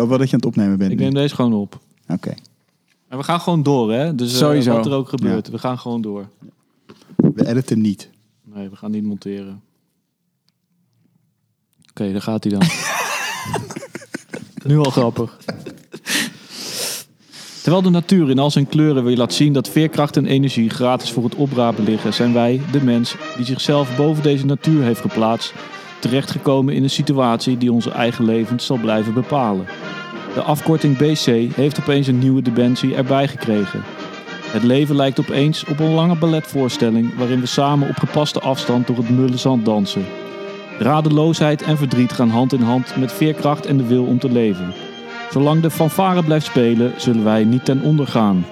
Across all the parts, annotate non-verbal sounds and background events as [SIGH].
hoop wel dat je aan het opnemen bent. Ik nu. neem deze gewoon op. Oké. En we gaan gewoon door, hè? Dus eh, Sowieso. wat er ook gebeurt, we gaan gewoon door. We editen niet. Nee, we gaan niet monteren. Oké, daar gaat hij dan. [LAUGHS] nu al grappig. Terwijl de natuur in al zijn kleuren weer laat zien dat veerkracht en energie gratis voor het oprapen liggen, zijn wij, de mens, die zichzelf boven deze natuur heeft geplaatst, terechtgekomen in een situatie die onze eigen levens zal blijven bepalen. De afkorting BC heeft opeens een nieuwe dimensie erbij gekregen. Het leven lijkt opeens op een lange balletvoorstelling waarin we samen op gepaste afstand door het mulle zand dansen. Radeloosheid en verdriet gaan hand in hand met veerkracht en de wil om te leven. Zolang de fanfare blijft spelen, zullen wij niet ten onder gaan.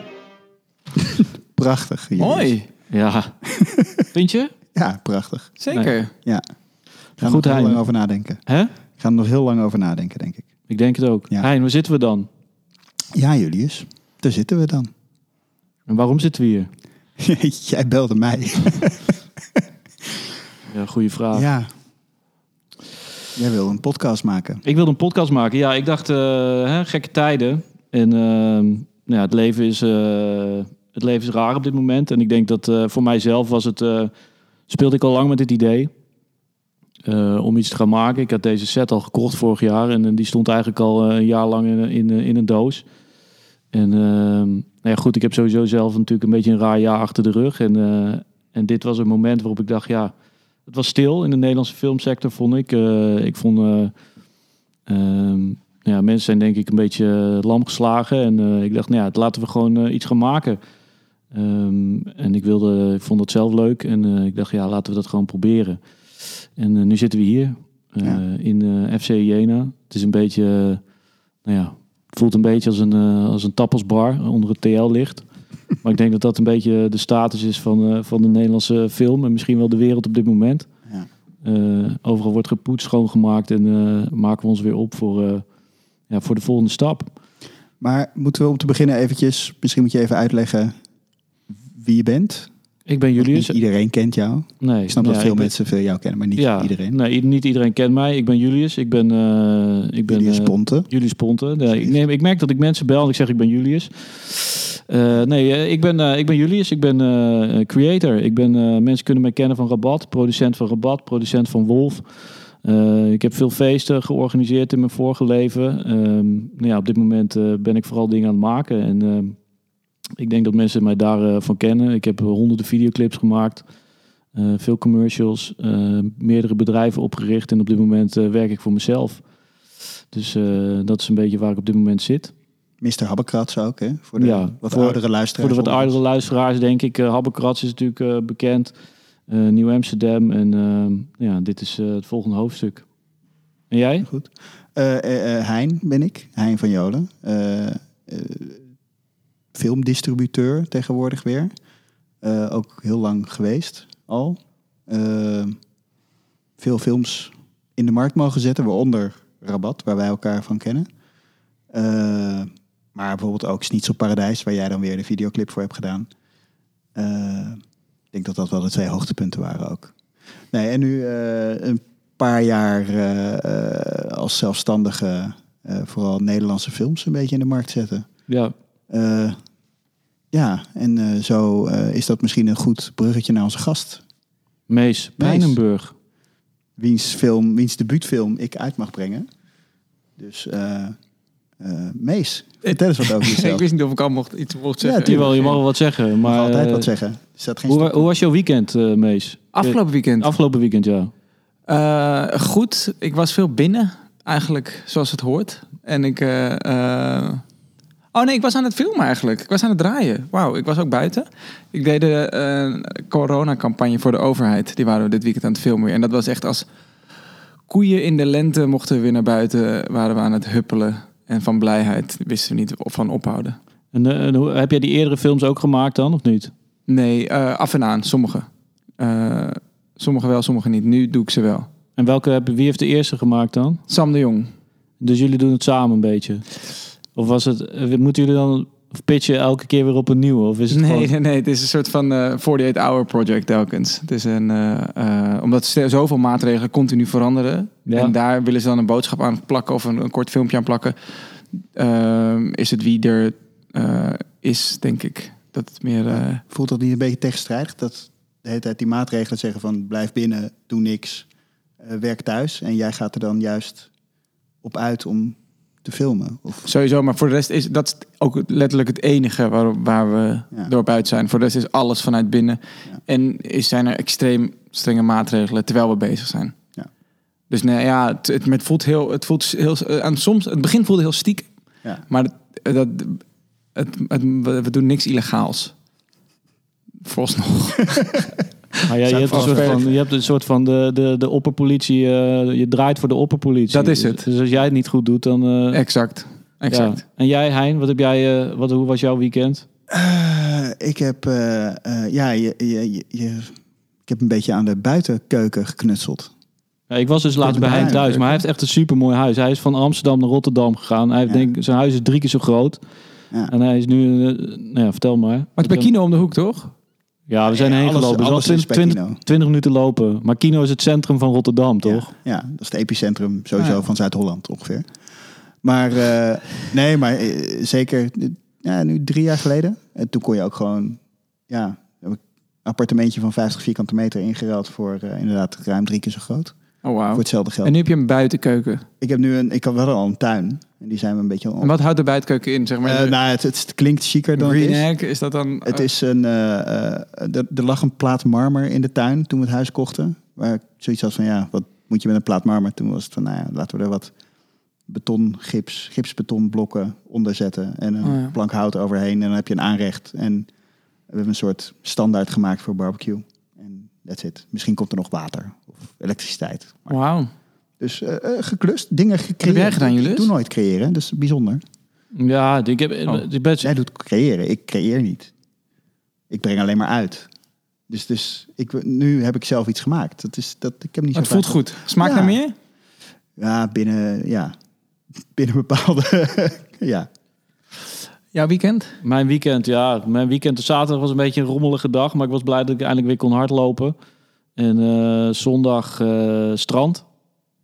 [LAUGHS] Prachtig. Julius. Mooi. Ja. [LAUGHS] Vind je? Ja, prachtig. Zeker. Ja. Ik ga er Goed, nog heel lang over nadenken. Hè? Ik ga er nog heel lang over nadenken, denk ik. Ik denk het ook. Ja. Hein, waar zitten we dan? Ja, Julius. Daar zitten we dan. En waarom zitten we hier? [LAUGHS] Jij belde mij. [LAUGHS] Ja, goede vraag. Ja. Jij wil een podcast maken. Ik wilde een podcast maken. Ja, ik dacht, eh, hè, gekke tijden. En ehm, nou ja, het, leven is, eh, het leven is raar op dit moment. En ik denk dat eh, voor mijzelf was het, eh, speelde ik al lang met dit idee. Eh, om iets te gaan maken. Ik had deze set al gekocht vorig jaar. En, eh, die stond eigenlijk al eh, een jaar lang in, in, in een doos. En ehm, nou ja, goed, ik heb sowieso zelf natuurlijk een beetje een raar jaar achter de rug. En, en dit was een moment waarop ik dacht, ja, het was stil in de Nederlandse filmsector, vond ik. Ik vond, eh, ehm, ja, mensen zijn denk ik een beetje lam geslagen. En ik dacht, nou ja, laten we gewoon iets gaan maken. Ehm, en ik, wilde, ik vond het zelf leuk. En ik dacht, ja, laten we dat gewoon proberen. En eh, nu zitten we hier eh, Ja. in eh, FC Jena. Het is een beetje, nou ja, het voelt een beetje als een, als een tapasbar onder het TL ligt. [LAUGHS] Maar ik denk dat dat een beetje de status is van, van de Nederlandse film en misschien wel de wereld op dit moment. Ja. Overal wordt gepoetst, schoongemaakt en maken we ons weer op voor, ja, voor de volgende stap. Maar moeten we om te beginnen eventjes... Misschien moet je even uitleggen wie je bent. Ik ben Julius. Niet iedereen kent jou. Nee, Ik snap dat veel ben- mensen veel jou kennen, maar niet ja, iedereen. Nee, niet iedereen kent mij. Ik ben Julius. Ik ben, eh ik ben Julius eh, Ponte. Julius Ponte. Nee, ik, neem, ik merk dat ik mensen bel en ik zeg ik ben Julius. Eh, nee, ik ben, ik ben Julius. Ik ben creator. Ik ben, mensen kunnen mij kennen van Rabat. Producent van Rabat. Producent van Wolf. Ik heb veel feesten georganiseerd in mijn vorige leven. Ehm, nou ja, op dit moment ben ik vooral dingen aan het maken. En ehm, ik denk dat mensen mij daarvan van kennen. Ik heb eh, honderden videoclips gemaakt. eh, veel commercials. eh, meerdere bedrijven opgericht. En op dit moment eh, werk ik voor mezelf. Dus eh, dat is een beetje waar ik op dit moment zit. Mr. Habbekrats ook, hè? Voor de Ja, wat voor- oudere luisteraars. Voor de wat oudere luisteraars denk ik, Habbekrats is natuurlijk eh, bekend. Eh, Nieuw Amsterdam en eh, ja, dit is eh, het volgende hoofdstuk. En jij? Goed. Eh, eh, eh, hein ben ik, Hein van Jolen. Filmdistributeur tegenwoordig weer. Eh, ook heel lang geweest al. Eh, veel films in de markt mogen zetten, waaronder Rabat, waar wij elkaar van kennen. Eh, maar bijvoorbeeld ook Schnitzel Paradijs, waar jij dan weer de videoclip voor hebt gedaan. Ik denk dat dat wel de twee hoogtepunten waren ook. Nee, en nu een paar jaar als zelfstandige vooral Nederlandse films een beetje in de markt zetten. Ja, ja, en eh, zo eh, is dat misschien een goed bruggetje naar onze gast. Mees Pijnenburg. Wiens, film, wiens debuutfilm ik uit mag brengen. Dus eh, eh, Mees, vertel eens wat over [LAUGHS] ik jezelf. wist niet of ik al mocht, iets mocht zeggen. tuurlijk. Jawel, je mag wel wat zeggen. Je mag Maar, altijd wat zeggen. Staat geen Hoe, hoe was jouw weekend, eh, Mees? Afgelopen weekend. Afgelopen weekend, ja. Eh, goed, ik was veel binnen, eigenlijk zoals het hoort. En ik. Oh nee, ik was aan het filmen eigenlijk. Ik was aan het draaien. Wauw, ik was ook buiten. Ik deed de eh, coronacampagne voor de overheid. Die waren we dit weekend aan het filmen. En dat was echt als koeien in de lente mochten we weer naar buiten. Waren we aan het huppelen. En van blijheid wisten we niet of van ophouden. En, eh, heb jij die eerdere films ook gemaakt dan, of niet? Nee, eh, af en aan, sommige. Sommige wel, sommige niet. Nu doe ik ze wel. En welke, wie heeft de eerste gemaakt dan? Sam de Jong. Dus jullie doen het samen een beetje? Of was het, eh, moeten jullie dan pitchen elke keer weer op een nieuwe? Of is het Nee, gewoon... nee, nee, het is een soort van eh 48-hour project telkens. Het is een, eh, eh, omdat zoveel maatregelen continu veranderen. Ja. En daar willen ze dan een boodschap aan plakken of een, een kort filmpje aan plakken. ehm, is het wie er eh, is, denk ik. Dat het meer... eh, Voelt dat niet een beetje tegenstrijdig? Dat de hele tijd die maatregelen zeggen van blijf binnen, doe niks, eh, werk thuis. En jij gaat er dan juist op uit om te filmen. Of, Sowieso, maar voor de rest is dat ook letterlijk het enige waar, waar we Ja. door uit zijn. Voor de rest is alles vanuit binnen. Ja. En is, zijn er extreem strenge maatregelen terwijl we bezig zijn. Ja. Dus nee, ja, het, het, het voelt heel, het voelt heel, eh, aan soms, het begin voelde heel stiekem, ja. maar het, dat, het, het, we we doen niks illegaals. Vooralsnog. [LAUGHS] Maar ja, je, hebt een soort van, je hebt een soort van de, de, de opperpolitie. eh, je draait voor de opperpolitie. Dat is Dus- het. Dus als jij het niet goed doet, dan. eh, exact. Exact. ja. En jij, Hein, wat heb jij, eh, wat, hoe was jouw weekend? Eh, ik heb, eh, eh, ja, je, je, je, je- ik heb een beetje aan de buitenkeuken geknutseld. Ja, ik was dus laatst bij Hein thuis, maar hij heeft echt een supermooi huis. Hij is van Amsterdam naar Rotterdam gegaan. Hij heeft, Ja. denk, zijn huis is drie keer zo groot. Ja. En hij is nu, nou ja, vertel maar. Maar het is bij Kino om de hoek, toch? Ja, we zijn Ja, heen alles- gelopen. alles Dus is bij 20, Kino. 20 minuten lopen. Maar Kino is het centrum van Rotterdam, toch? Ja, ja, dat is het epicentrum sowieso Ah, ja. van Zuid-Holland ongeveer. Maar eh, nee, maar eh, zeker ja, nu drie jaar geleden. En toen kon je ook gewoon ja, een appartementje van 50 vierkante meter ingeruild voor eh, inderdaad ruim drie keer zo groot. Oh, wauw. Voor hetzelfde geld. En nu heb je een buitenkeuken. Ik heb nu een, ik had wel al een tuin. En die zijn we een beetje. En wat houdt de buitenkeuken in? Zeg maar, Eh, nou, het, het klinkt chiquer dan het is. egg, is dat dan... Het is een. eh, eh, er, er lag een plaat marmer in de tuin toen we het huis kochten. Waar ik zoiets had van ja, wat moet je met een plaat marmer? Toen was het van nou ja, laten we er wat beton, gips, gipsbetonblokken onder zetten. En een Oh ja. plank hout overheen. En dan heb je een aanrecht. En we hebben een soort standaard gemaakt voor barbecue. En that's it. Misschien komt er nog water of elektriciteit. Wauw. Dus eh, eh, geklust, dingen gecreëerd. jij gedaan, Julius? Ik doe nooit creëren, dus bijzonder. Ja, ik heb, Oh. ik ben, Jij doet creëren, ik creëer niet. Ik breng alleen maar uit. Dus, dus ik, nu heb ik zelf iets gemaakt. Dat is, dat, ik heb niet zo Het voelt goed. Smaakt Ja. naar meer? Ja, binnen, ja, binnen bepaalde... [LAUGHS] ja. Jouw weekend? Mijn weekend, ja. Mijn weekend op zaterdag was een beetje een rommelige dag. Maar ik was blij dat ik eindelijk weer kon hardlopen. En eh, zondag eh, strand.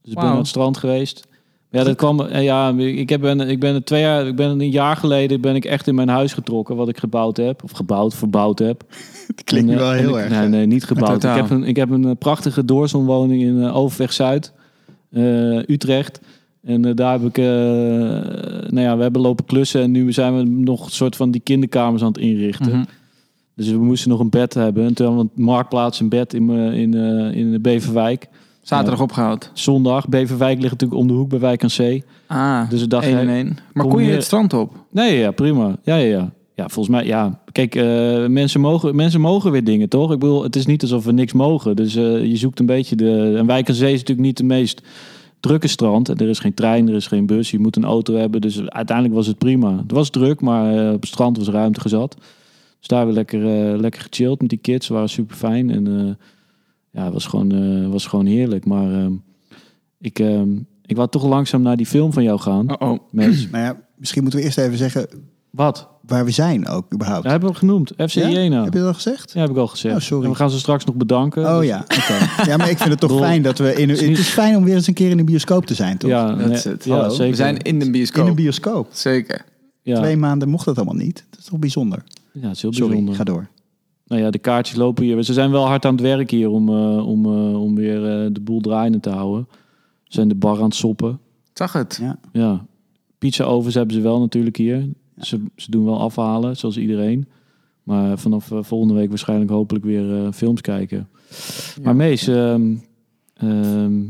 Dus ik ben naar het strand geweest. Ja, dat kwam. eh, Ja, ik, heb, ben, ik ben twee jaar, ik ben een jaar geleden ben ik echt in mijn huis getrokken, wat ik gebouwd heb, of gebouwd, verbouwd heb. [LAUGHS] Het klinkt nu En, eh, wel en heel ik- erg. Nee, nee, niet gebouwd. Ik heb, een, ik heb een eh, prachtige doorzonwoning in eh, Overweg Zuid, eh, Utrecht. En eh, daar heb ik, eh, nou ja, we hebben lopen klussen en nu zijn we nog een soort van die kinderkamers aan het inrichten. Mhm. Dus we moesten nog een bed hebben. En toen hadden we een marktplaats, een bed in, eh, in, eh, in Beverwijk. Zaterdag opgehaald. Zondag, Beverwijk ligt natuurlijk om de hoek bij Wijk aan Zee. Ah, Dus ik dacht, en hey, één. Maar kom kon je het strand op? Nee, ja, prima. Ja, ja, ja. Ja, volgens mij, ja. Kijk, eh, mensen, mogen, mensen mogen weer dingen, toch? Ik bedoel, het is niet alsof we niks mogen. Dus eh, je zoekt een beetje de... En Wijk aan Zee is natuurlijk niet de meest drukke strand. En Er is geen trein, er is geen bus. Je moet een auto hebben. Dus uiteindelijk was het prima. Het was druk, maar eh, op het strand was ruimte gezat. Dus daar hebben we lekker, lekker gechilled met die kids. Ze waren super fijn. En ja, het was gewoon, eh, was gewoon heerlijk. Maar ehm, ik, ehm, ik wou toch langzaam naar die film van jou gaan. Oh, oh. Mees. [CLEARS THROAT] Nou ja, misschien moeten we eerst even zeggen Wat? waar we zijn ook überhaupt. Dat hebben we genoemd. FC Ja? Jena. Heb je dat al gezegd? Ja, heb ik al gezegd. Oh, sorry. En we gaan ze straks nog bedanken. Oh Dus- ja, oké. Ja, maar ik vind het toch [LAUGHS] fijn dat we... In, het is fijn om weer eens een keer in de bioscoop te zijn, toch? Ja, Dat is het. Ja, Hallo. zeker. We zijn in de bioscoop. In een bioscoop. Zeker. ja. Twee maanden mocht dat allemaal niet. Dat is toch bijzonder? ja, het is heel Sorry, bijzonder. ga door. Nou ja, de kaartjes lopen hier. Ze zijn wel hard aan het werk hier om, eh, om, eh, om weer eh, de boel draaiende te houden. Ze zijn de bar aan het soppen. Zag het. Ja. Ja. Pizza ovens hebben ze wel natuurlijk hier. Ze, ze doen wel afhalen, zoals iedereen. Maar vanaf volgende week waarschijnlijk hopelijk weer eh, films kijken. Maar Mees, ehm, ehm,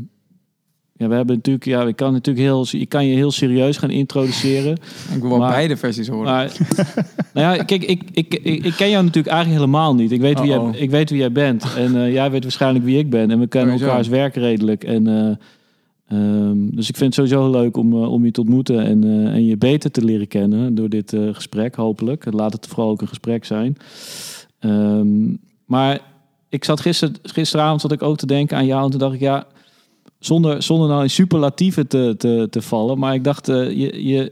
ja, we hebben natuurlijk, ja, ik kan natuurlijk heel, je kan je heel serieus gaan introduceren. [LAUGHS] Ik wil wel Maar- beide versies horen. Maar, [LAUGHS] nou ja, kijk, ik, ik, ik, ik ken jou natuurlijk eigenlijk helemaal niet. Ik weet wie, jij, ik weet wie jij bent. En eh, jij weet waarschijnlijk wie ik ben. En we kennen Sowieso. elkaars werk redelijk. En, eh, ehm, dus ik vind het sowieso leuk om, eh, om je te ontmoeten en, en je beter te leren kennen door dit gesprek, hopelijk. Laat het vooral ook een gesprek zijn. Ehm, maar ik zat gister, gisteravond zat ik ook te denken aan jou. En toen dacht ik, ja, zonder, zonder nou in superlatieven te, te, te vallen. Maar ik dacht, eh, je, je,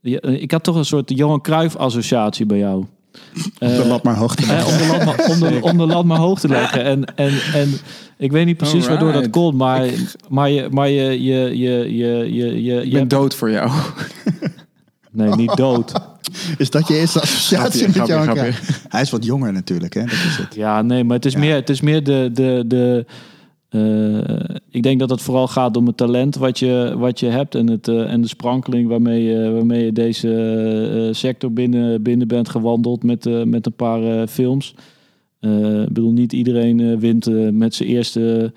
je- eh, ik had toch een soort Johan Cruijff associatie bij jou. Op de Eh, lat maar hoog te leggen. om, de lat maar, om, de, om de lat maar hoog te leggen. En, en, en ik weet niet precies waardoor dat komt, maar, maar, je, maar je, je, je, je, je, je, je, ik je ben hebt- dood voor jou. Nee, niet [LAUGHS] dood. Is dat je eerste associatie met Grapje, Johan grapje, Cruijff? Hij is wat jonger natuurlijk, hè? Dat is het. Ja, nee, maar het is Ja. meer, het is meer de. de, de eh, ik denk dat het vooral gaat om het talent wat je, wat je hebt en, het, eh, en de sprankeling waarmee je, waarmee je deze eh, sector binnen, binnen bent gewandeld met, eh, met een paar eh, films. Eh, ik bedoel, niet iedereen eh, wint eh, met zijn eerste,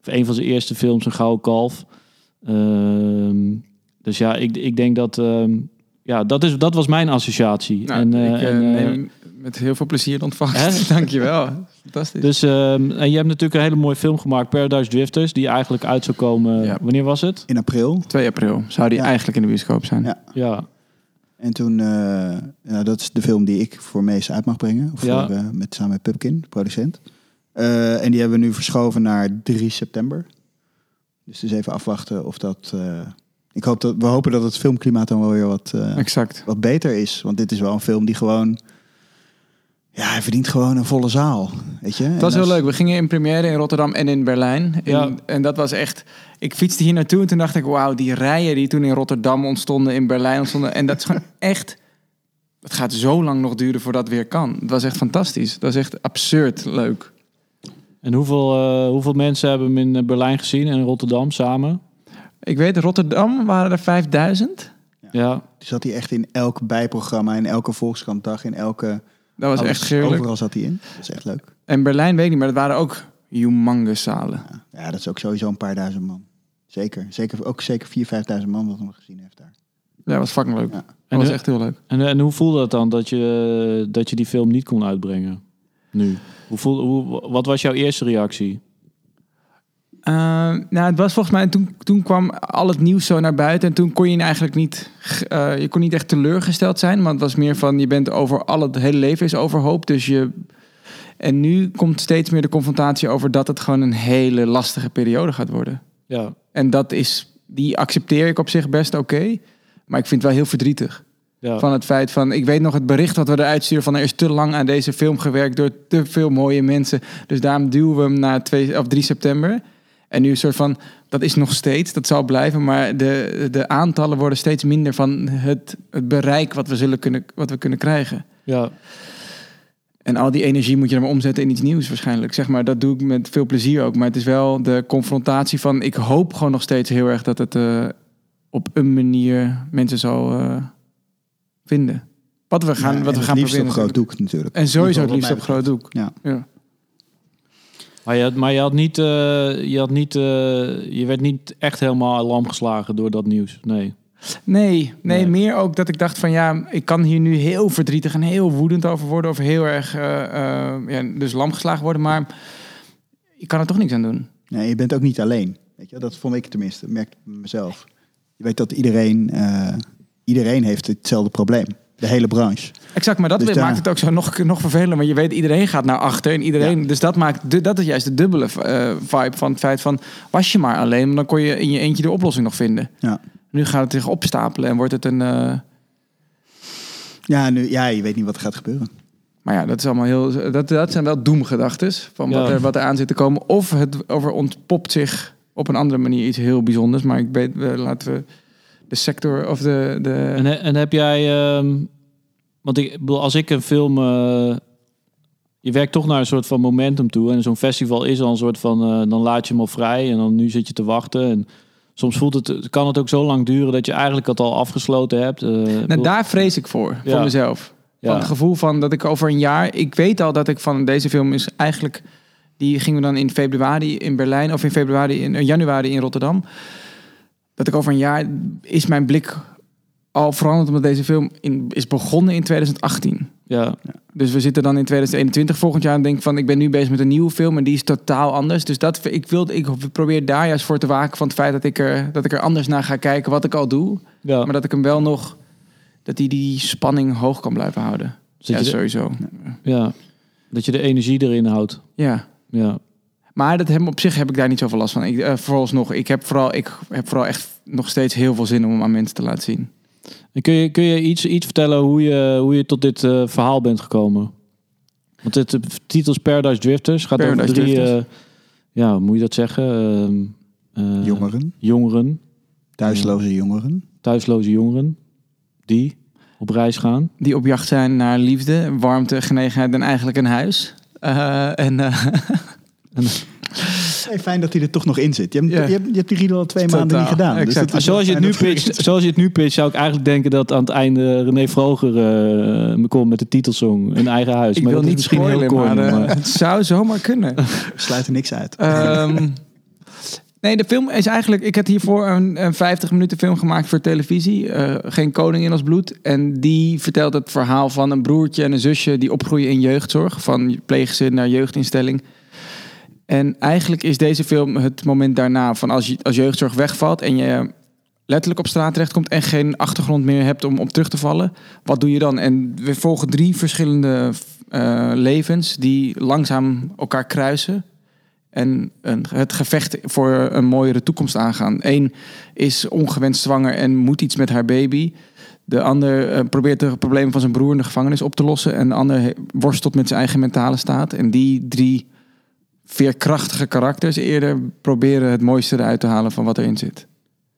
of een van zijn eerste films een gouden kalf. Ehm, dus ja, ik, ik denk dat, ehm, ja, dat, is, dat was mijn associatie. Nou, en, eh, ik eh, en, eh, neem met heel veel plezier ontvangst. Hè? [LAUGHS] Dankjewel. Fantastisch. Dus, ehm, en je hebt natuurlijk een hele mooie film gemaakt, Paradise Drifters, die eigenlijk uit zou komen. Ja. Wanneer was het? In april. 2 april zou die Ja. eigenlijk in de bioscoop zijn. Ja. Ja, En toen, eh, ja, dat is de film die ik voor Mees uit mag brengen. Of voor, eh, met, samen met Pupkin, de producent. Eh, en die hebben we nu verschoven naar 3 september. Dus dus even afwachten of dat... eh, ik hoop dat, we hopen dat het filmklimaat dan wel weer wat, eh, Exact. wat beter is. Want dit is wel een film die gewoon... Ja, hij verdient gewoon een volle zaal. Weet je? Het was heel leuk. We gingen in première in Rotterdam en in Berlijn. In- Ja. En dat was echt... Ik fietste hier naartoe en toen dacht ik... Wauw, die rijen die toen in Rotterdam ontstonden, in Berlijn ontstonden. En dat is gewoon [LAUGHS] echt... Het gaat zo lang nog duren voordat het weer kan. Het was echt fantastisch. Dat was echt absurd leuk. en hoeveel, eh, hoeveel mensen hebben hem in eh, Berlijn gezien en in Rotterdam samen? Ik weet, Rotterdam waren er 5000. Ja, Die zat hij echt in elk bijprogramma, in elke Volkskrantdag, in elke... Dat was alles, echt. Overal zat hij in. Dat is echt leuk. En Berlijn weet ik niet, maar dat waren ook humongous zalen. Ja, ja, dat is ook sowieso een paar duizend man. Zeker. zeker ook zeker 4.000, 5.000 man wat hem gezien heeft daar. Ja, dat was fucking leuk. Ja. Dat En was de- echt heel leuk. en, en hoe voelde het dan dat je, dat je die film niet kon uitbrengen? Nu. Hoe voel, hoe, wat was jouw eerste reactie? Eh, nou, het was volgens mij, toen, toen kwam al het nieuws zo naar buiten. En toen kon je eigenlijk niet, eh, je kon niet echt teleurgesteld zijn. Want het was meer van, je bent over, al het hele leven is overhoop. Dus je, en nu komt steeds meer de confrontatie over dat het gewoon een hele lastige periode gaat worden. Ja, En dat is, die accepteer ik op zich best oké. maar ik vind het wel heel verdrietig. ja. Van het feit van, ik weet nog het bericht wat we eruit sturen van er is te lang aan deze film gewerkt door te veel mooie mensen. Dus daarom duwen we hem naar 2, of 3 september. En nu een soort van, dat is nog steeds, dat zal blijven, maar de, de aantallen worden steeds minder van het, het bereik wat we, zullen kunnen, wat we kunnen krijgen. ja. En al die energie moet je dan maar omzetten in iets nieuws waarschijnlijk. Zeg maar, dat doe ik met veel plezier ook. Maar het is wel de confrontatie van, ik hoop gewoon nog steeds heel erg dat het eh, op een manier mensen zal eh, vinden. Wat we gaan, Ja, wat en we het gaan liefst proberen. op groot doek natuurlijk. En sowieso het liefst op groot doek. Ja. Ja. Maar je had, maar je had niet, eh, je had niet, eh, je werd niet echt helemaal lam geslagen door dat nieuws. Nee. Nee, nee, Nee. meer ook dat ik dacht van ja, ik kan hier nu heel verdrietig en heel woedend over worden. Of heel erg, eh, eh, ja, dus lam geslagen worden. Maar ik kan er toch niks aan doen. Nee, je bent ook niet alleen. Weet je, dat vond ik tenminste, merk ik bij mezelf. Je weet dat iedereen, eh, iedereen heeft hetzelfde probleem. De hele branche. Exact, maar dat Dus maakt daar- het ook zo nog, nog vervelender. Want je weet, iedereen gaat naar achter. En iedereen, Dus dat maakt de, dat is juist de dubbele eh, vibe van het feit van... was je maar alleen, dan kon je in je eentje de oplossing nog vinden. Ja. Nu gaat het zich opstapelen en wordt het een... eh, Ja, nu, ja, je weet niet wat er gaat gebeuren. maar ja, dat, is allemaal heel, dat, dat zijn wel doemgedachtes van wat, Ja. er, wat er aan zit te komen. Of het over ontpopt zich op een andere manier iets heel bijzonders. Maar ik weet, we- laten we de sector of de... de En, he- en heb jij, ehm, want ik bedoel, als ik een film, eh, je werkt toch naar een soort van momentum toe. En zo'n festival is al een soort van, eh, dan laat je hem al vrij en dan nu zit je te wachten. En soms voelt het, kan het ook zo lang duren dat je eigenlijk het al afgesloten hebt. Ik nou, bedoel- daar vrees ik voor, voor Ja. mezelf. ja. Van het gevoel van dat ik over een jaar... Ik weet al dat ik van deze film is eigenlijk... Die gingen we dan in februari in Berlijn... Of in februari in januari in Rotterdam. Dat ik over een jaar... Is mijn blik al veranderd omdat deze film in, is begonnen in 2018. ja, Dus we zitten dan in 2021 volgend jaar en denk van ik ben nu bezig met een nieuwe film en die is totaal anders. Dus dat ik wil ik probeer daar juist voor te waken van het feit dat ik er dat ik er anders naar ga kijken wat ik al doe, ja. maar dat ik hem wel nog dat die die spanning hoog kan blijven houden. Zet ja, je de- sowieso. ja, dat je de energie erin houdt. Ja. Ja, Maar dat hem, op zich heb ik daar niet zoveel last van. Ik, eh, vooralsnog, ik heb, vooral, ik heb vooral echt nog steeds heel veel zin om hem aan mensen te laten zien. En kun je, kun je iets, iets vertellen hoe je, hoe je tot dit eh, verhaal bent gekomen? Want het de titel is Paradise Drifters. Gaat over drie, Drifters. eh, ja, hoe moet je dat zeggen? Ehm, eh, Jongeren, Jongeren, thuisloze jongeren. thuisloze jongeren. Die op reis gaan. Die op jacht zijn naar liefde, warmte, genegenheid en eigenlijk een huis. Eh, en eh, [LAUGHS] Hey, fijn dat hij er toch nog in zit. Je hebt, je hebt, je hebt die riedel al twee Totaal. maanden niet gedaan. Dus dat Maar zoals je, het nu pitcht, zoals je het nu pitcht, zou ik eigenlijk denken dat aan het einde René Vroger eh, me komt met de titelsong Een eigen huis. ik maar wil dat is niet misschien heel spoilen, corny. maar, eh, maar- het zou zomaar kunnen. [LAUGHS] We sluiten niks uit. Ehm, nee, de film is eigenlijk... Ik had hiervoor een, een 50 minuten film gemaakt voor televisie. Eh, Geen koning in ons bloed. En die vertelt het verhaal van een broertje en een zusje... die opgroeien in jeugdzorg. Van pleeggezin naar jeugdinstelling. En eigenlijk is deze film het moment daarna... van als, je, als jeugdzorg wegvalt en je letterlijk op straat terechtkomt... en geen achtergrond meer hebt om op terug te vallen. Wat doe je dan? En we volgen drie verschillende eh, levens... die langzaam elkaar kruisen en een, het gevecht voor een mooiere toekomst aangaan. Eén is ongewenst zwanger en moet iets met haar baby. De ander eh, probeert de problemen van zijn broer in de gevangenis op te lossen. En de ander worstelt met zijn eigen mentale staat. En die drie veerkrachtige karakters eerder proberen het mooiste eruit te halen van wat erin zit.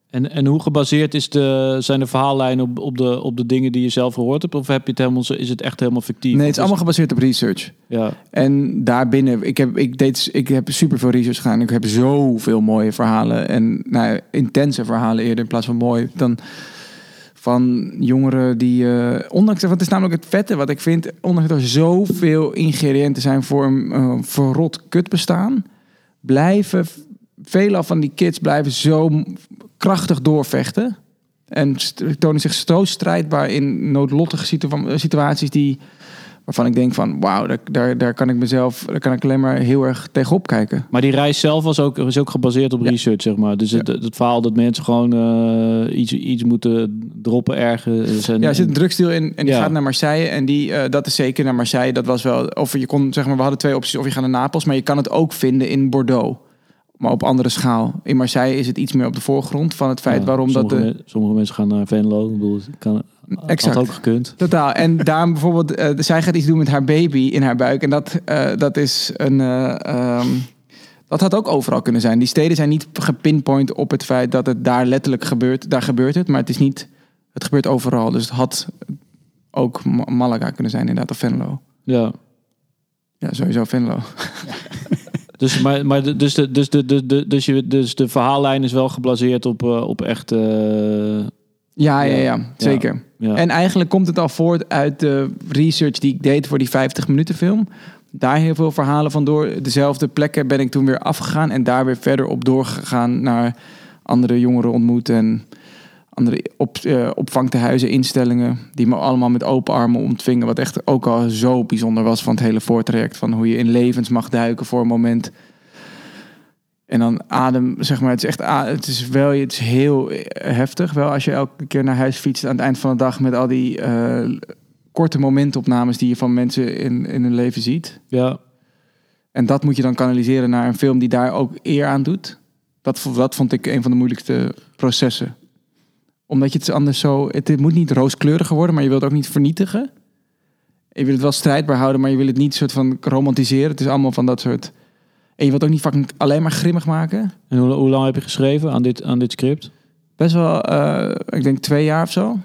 En, en hoe gebaseerd is de, zijn de verhaallijnen op, op, de, op de dingen die je zelf gehoord hebt? Of heb je het helemaal, zo- is het echt helemaal fictief? Nee, het is allemaal gebaseerd op research. Ja, En daarbinnen, ik heb, ik deed, ik heb super veel research gedaan. Ik heb zoveel mooie verhalen en nou, intense verhalen eerder in plaats van mooi. Dan van jongeren die, eh, ondanks, want het is namelijk het vette wat ik vind, ondanks dat er zoveel ingrediënten zijn voor een eh, verrot kutbestaan, blijven veel van die kids blijven zo krachtig doorvechten. En tonen zich zo strijdbaar in noodlottige situa- situaties die waarvan ik denk van wauw, daar, daar, daar kan ik mezelf, daar kan ik alleen maar heel erg tegenop kijken. maar die reis zelf was ook, is ook gebaseerd op Ja. research, zeg maar. Dus het, het verhaal dat mensen gewoon eh, iets, iets moeten droppen ergens. En, Ja, er zit een drugsdeal in en die Ja. gaat naar Marseille en die, eh, dat is zeker naar Marseille. Dat was wel, of je kon zeg maar, we hadden twee opties, of je gaat naar Napels, maar je kan het ook vinden in Bordeaux. Maar op andere schaal. In Marseille is het iets meer op de voorgrond van het feit Ja, waarom dat sommige, de, me- sommige mensen gaan naar Venlo. Ik bedoel, kan, Exact. had ook gekund. Totaal. En daarom bijvoorbeeld, eh, zij gaat iets doen met haar baby in haar buik. En dat, eh, dat is een. eh, ehm, dat had ook overal kunnen zijn. Die steden zijn niet gepinpoint op het feit dat het daar letterlijk gebeurt. Daar gebeurt het, maar het is niet. Het gebeurt overal. Dus het had ook Ma- Malaga kunnen zijn, inderdaad, of Venlo. Ja. Ja, sowieso Venlo. [LAUGHS] Dus, maar, maar de, dus, de, dus, de, de, dus, je, dus de verhaallijn is wel gebaseerd op, op echt... Ja, ja, Ja. zeker. ja. En eigenlijk komt het al voort uit de research die ik deed voor die 50 minuten film. Daar heel veel verhalen van door. Dezelfde plekken ben ik toen weer afgegaan en daar weer verder op doorgegaan naar andere jongeren ontmoet en andere op, eh, opvangtehuizen, instellingen die me allemaal met open armen ontvingen. Wat echt ook al zo bijzonder was van het hele voortraject. Van hoe je in levens mag duiken voor een moment. En dan adem, zeg maar, het is echt, het is wel, het is heel heftig. Wel als je elke keer naar huis fietst aan het eind van de dag met al die eh, korte momentopnames die je van mensen in, in hun leven ziet. ja. En dat moet je dan kanaliseren naar een film die daar ook eer aan doet. Dat, dat vond ik een van de moeilijkste processen. Omdat je het anders zo... Het, het moet niet rooskleuriger worden, maar je wilt het ook niet vernietigen. Je wil het wel strijdbaar houden, maar je wil het niet soort van romantiseren. Het is allemaal van dat soort... En je wilt ook niet fucking alleen maar grimmig maken. En hoe, hoe lang heb je geschreven aan dit, aan dit script? Best wel, eh, ik denk twee jaar of zo.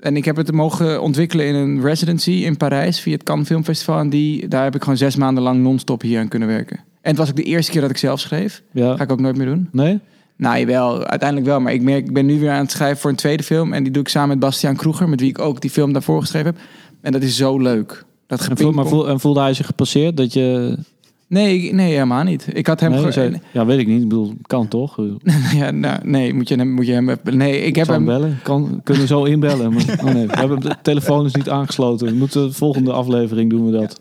En ik heb het mogen ontwikkelen in een residency in Parijs via het Cannes Film Festival. En die, daar heb ik gewoon zes maanden lang non-stop hier aan kunnen werken. En het was ook de eerste keer dat ik zelf schreef. Ja. Ga ik ook nooit meer doen. Nee? Nou, wel, uiteindelijk wel. Maar ik, merk, ik ben nu weer aan het schrijven voor een tweede film. En die doe ik samen met Bastiaan Kroeger, met wie ik ook die film daarvoor geschreven heb. En dat is zo leuk. Dat En, voel, maar gepingpong- voel, en voelde hij zich gepasseerd dat je... Nee, nee, helemaal niet. Ik had hem... Nee, ge- zei- ja, weet ik niet. Ik bedoel, kan toch? [LAUGHS] ja, nou, nee, moet je hem... Moet je hem nee, ik heb hem... bellen? Kan, kunnen we zo inbellen. Maar, oh nee, we hebben de telefoon is niet aangesloten. We moeten de volgende aflevering doen we dat.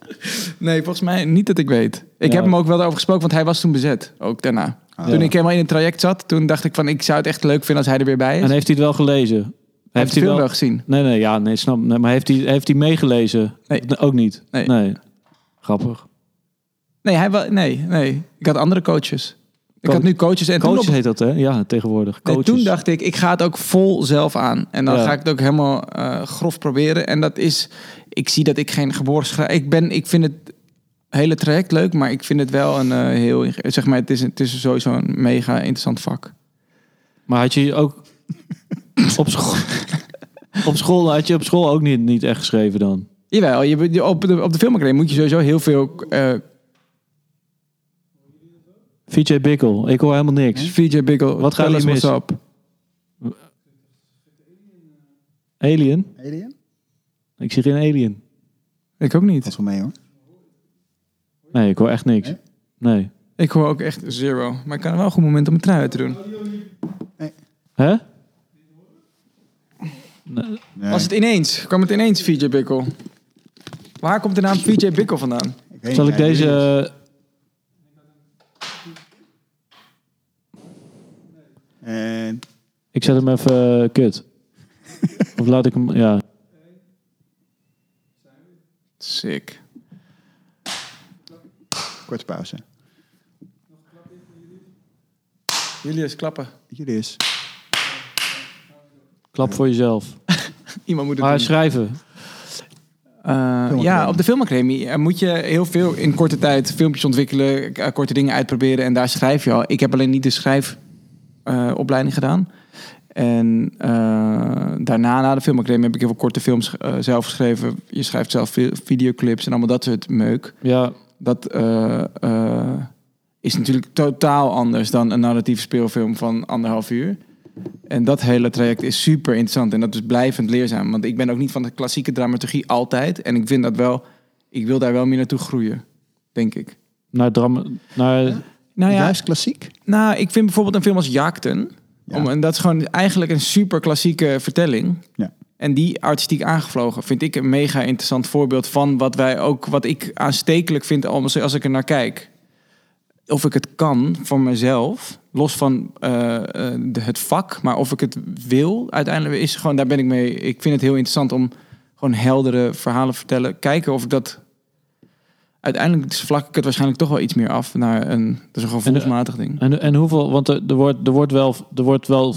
Nee, volgens mij niet dat ik weet. Ik Ja. heb hem ook wel daarover gesproken, want hij was toen bezet. Ook daarna. Toen Ja. ik helemaal in het traject zat, toen dacht ik van... ik zou het echt leuk vinden als hij er weer bij is. En heeft hij het wel gelezen? heeft hij wel... wel gezien. Nee, nee, ja, nee, snap. Nee, maar heeft hij, heeft hij meegelezen? Nee. Ook niet? Nee. Grappig. Nee, hij wel, nee, nee. Ik had andere coaches. Ik Co- had nu coaches. En Coaches op- heet dat, hè? Ja, tegenwoordig. nee, Coaches. toen dacht ik, ik ga het ook vol zelf aan. En dan Ja. ga ik het ook helemaal eh, grof proberen. En dat is... Ik zie dat ik geen geboren schrijver... Ik, ben, ik vind het hele traject leuk, maar ik vind het wel een eh, heel... Zeg maar, het is, het is sowieso een mega interessant vak. Maar had je ook [LAUGHS] op school... Op school had je op school ook niet, niet echt geschreven dan? Jawel, je, je- op de, op de filmacademie moet je sowieso heel veel... eh VJ Bickel, ik hoor helemaal niks. VJ Bickel, Wat gaat er mis? up. Alien? Alien? Ik zie geen alien. Ik ook niet. Dat is wel mee hoor. Nee, ik hoor echt niks. Nee? Nee. Ik hoor ook echt zero. Maar ik kan wel een goed moment om een trui uit te doen. Hè? Nee. Was het ineens? Kwam het ineens, VJ Bickel? Waar komt de naam VJ Bickel vandaan? Ik weet Zal ik deze... weet eh, niet. En ik zet hem even eh, kut. of laat ik hem... Ja. Sick. korte pauze. Julius, klappen. Jullie is. Klap voor jezelf. [LAUGHS] Iemand moet het Maar doen. schrijven. Eh, ja, op de filmacademie eh, moet je heel veel in korte tijd filmpjes ontwikkelen, korte dingen uitproberen en daar schrijf je al. Ik heb alleen niet de schrijfopleiding gedaan. En eh, daarna, na de filmacademie, heb ik heel veel korte films eh, zelf geschreven. Je schrijft zelf vi- videoclips en allemaal dat soort meuk. Ja, Dat eh, is natuurlijk totaal anders dan een narratieve speelfilm van anderhalf uur. En dat hele traject is super interessant en dat is blijvend leerzaam. Want ik ben ook niet van de klassieke dramaturgie altijd. En ik vind dat wel, ik wil daar wel meer naartoe groeien, denk ik. naar drama... Naar, Nou ja, Juist klassiek. nou, ik vind bijvoorbeeld een film als Jaakten. Ja. Om, en dat is gewoon eigenlijk een super klassieke vertelling. Ja. En die artistiek aangevlogen vind ik een mega interessant voorbeeld van wat wij ook, wat ik aanstekelijk vind als, als ik er naar kijk. Of ik het kan voor mezelf, los van eh, eh, de, het vak, maar of ik het wil, uiteindelijk is gewoon, daar ben ik mee. Ik vind het heel interessant om gewoon heldere verhalen te vertellen. Kijken of ik dat. Uiteindelijk vlak ik het waarschijnlijk toch wel iets meer af naar een, dat is een gevoelsmatig ding. en, en hoeveel... Want er, er, wordt, er, wordt wel, er, wordt wel,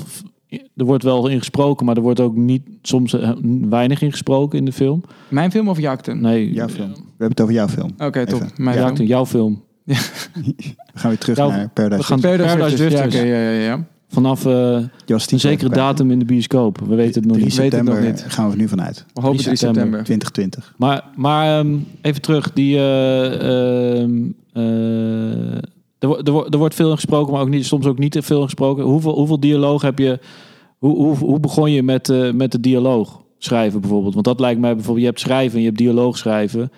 er wordt wel ingesproken, maar er wordt ook niet soms eh, weinig ingesproken in de film. Mijn film of Jaakten? Nee, Jouw film. We hebben het over jouw film. Oké, top. Even. Mijn Ja, film. jouw film. [LAUGHS] We gaan weer terug Jouw- naar Paradise. we gaan- Paradise Paradise Drifters. Drifters. Ja, oké, ja, ja, ja. Vanaf eh, een zekere datum in de bioscoop. We weten het nog 3 niet. het nog september niet. gaan we er nu vanuit. We hopen 3 3 september. september. 2020. Maar, maar ehm, even terug. Die, eh, ehm, eh, er, er, wo- er wordt veel in gesproken, maar ook niet, soms ook niet te veel gesproken. Hoeveel, hoeveel dialoog heb je... Hoe, hoe, hoe begon je met, eh, met de dialoog schrijven bijvoorbeeld? Want dat lijkt mij bijvoorbeeld... Je hebt schrijven en je hebt dialoog schrijven.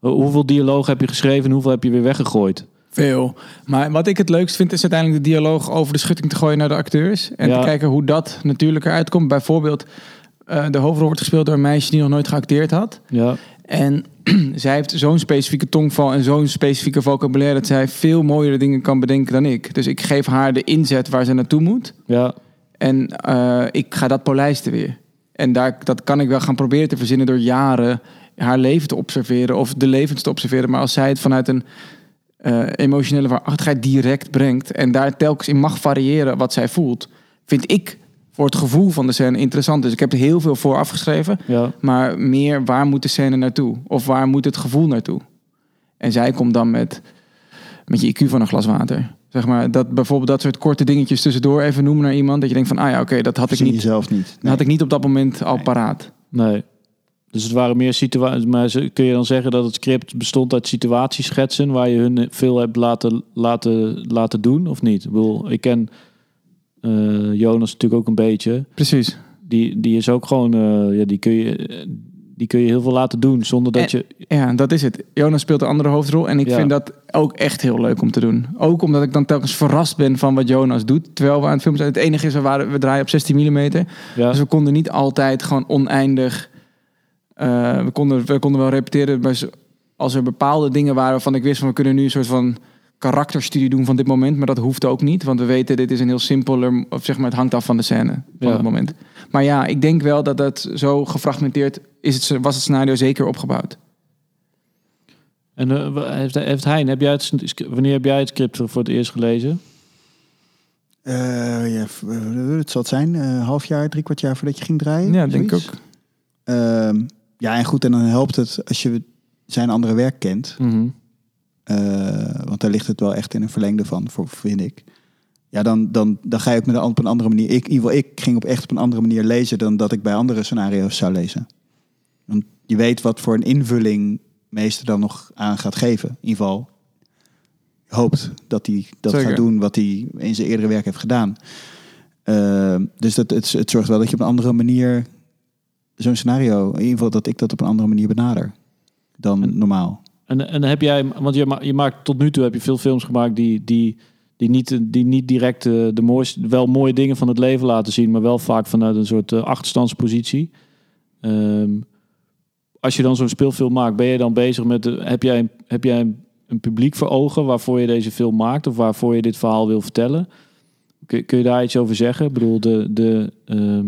Hoe- Hoeveel dialoog heb je geschreven en hoeveel heb je weer weggegooid? Veel. Maar wat ik het leukst vind is uiteindelijk de dialoog over de schutting te gooien naar de acteurs. En Ja. te kijken hoe dat natuurlijk eruit komt. Bijvoorbeeld, eh, de hoofdrol wordt gespeeld door een meisje die nog nooit geacteerd had. Ja, En [CLEARS THROAT] zij heeft zo'n specifieke tongval en zo'n specifieke vocabulaire... dat zij veel mooiere dingen kan bedenken dan ik. Dus ik geef haar de inzet waar ze naartoe moet. ja, En eh, ik ga dat polijsten weer. En daar, dat kan ik wel gaan proberen te verzinnen door jaren haar leven te observeren of de levens te observeren. Maar als zij het vanuit een eh, emotionele waarachtigheid direct brengt en daar telkens in mag variëren wat zij voelt, vind ik voor het gevoel van de scène interessant. Dus ik heb er heel veel voor afgeschreven, ja. maar meer waar moet de scène naartoe? Of waar moet het gevoel naartoe? En zij komt dan met, met je IQ van een glas water. Zeg maar, dat bijvoorbeeld dat soort korte dingetjes tussendoor even noemen naar iemand. Dat je denkt van, ah ja, oké, dat had ik niet, jezelf niet. dat had ik niet op dat moment al Nee. paraat. Nee. Dus het waren meer situaties. Maar ze- kun je dan zeggen dat het script bestond uit situatieschetsen waar je hun veel hebt laten, laten, laten doen, of niet? Ik bedoel, ik ken eh, Jonas natuurlijk ook een beetje. Precies. Die, die is ook gewoon, eh, ja, die kun je. eh, Die kun je heel veel laten doen zonder dat En- je. Ja, dat is het. Jonas speelt een andere hoofdrol. En ik Ja. vind dat ook echt heel leuk om te doen. Ook omdat ik dan telkens verrast ben van wat Jonas doet. Terwijl we aan het filmen zijn. Het enige is, we, waren, we draaien op 16 mm. Ja, Dus we konden niet altijd gewoon oneindig... eh, we, konden, we konden wel repeteren. Als er bepaalde dingen waren waarvan ik wist van... we kunnen nu een soort van karakterstudie doen van dit moment. Maar dat hoeft ook niet. Want we weten, dit is een heel simpeler... of zeg maar, het hangt af van de scène van Ja. het moment. Maar ja, ik denk wel dat dat zo gefragmenteerd... Is het, was het scenario zeker opgebouwd. en eh, heeft, heeft Hein, heb jij het, wanneer heb jij het script voor het eerst gelezen? Eh, ja, het zal het zijn, eh half jaar, drie kwart jaar voordat je ging draaien. Ja, denk ik ook. Ja, en goed, en dan helpt het als je zijn andere werk kent. Mhm. Eh, want daar ligt het wel echt in een verlengde van, voor, vind ik. ja, dan, dan, dan ga je ook met een, op een andere manier. Ik, in ieder geval, ik ging op echt op een andere manier lezen dan dat ik bij andere scenario's zou lezen. Want je weet wat voor een invulling meester dan nog aan gaat geven. In ieder geval hoopt dat hij dat Zeker. gaat doen wat hij in zijn eerdere werk heeft gedaan. Eh, dus dat, het, het zorgt wel dat je op een andere manier zo'n scenario, in ieder geval dat ik dat op een andere manier benader dan normaal. En, en heb jij, want je, ma- je maakt tot nu toe heb je veel films gemaakt die, die, die, niet, die niet direct eh, de mooiste, wel mooie dingen van het leven laten zien, maar wel vaak vanuit een soort eh, achterstandspositie. Ehm, als je dan zo'n speelfilm maakt, ben je dan bezig met, de, heb jij, een, heb jij een, een publiek voor ogen waarvoor je deze film maakt of waarvoor je dit verhaal wil vertellen? Kun, kun je daar iets over zeggen? Ik bedoel, de, de, ehm,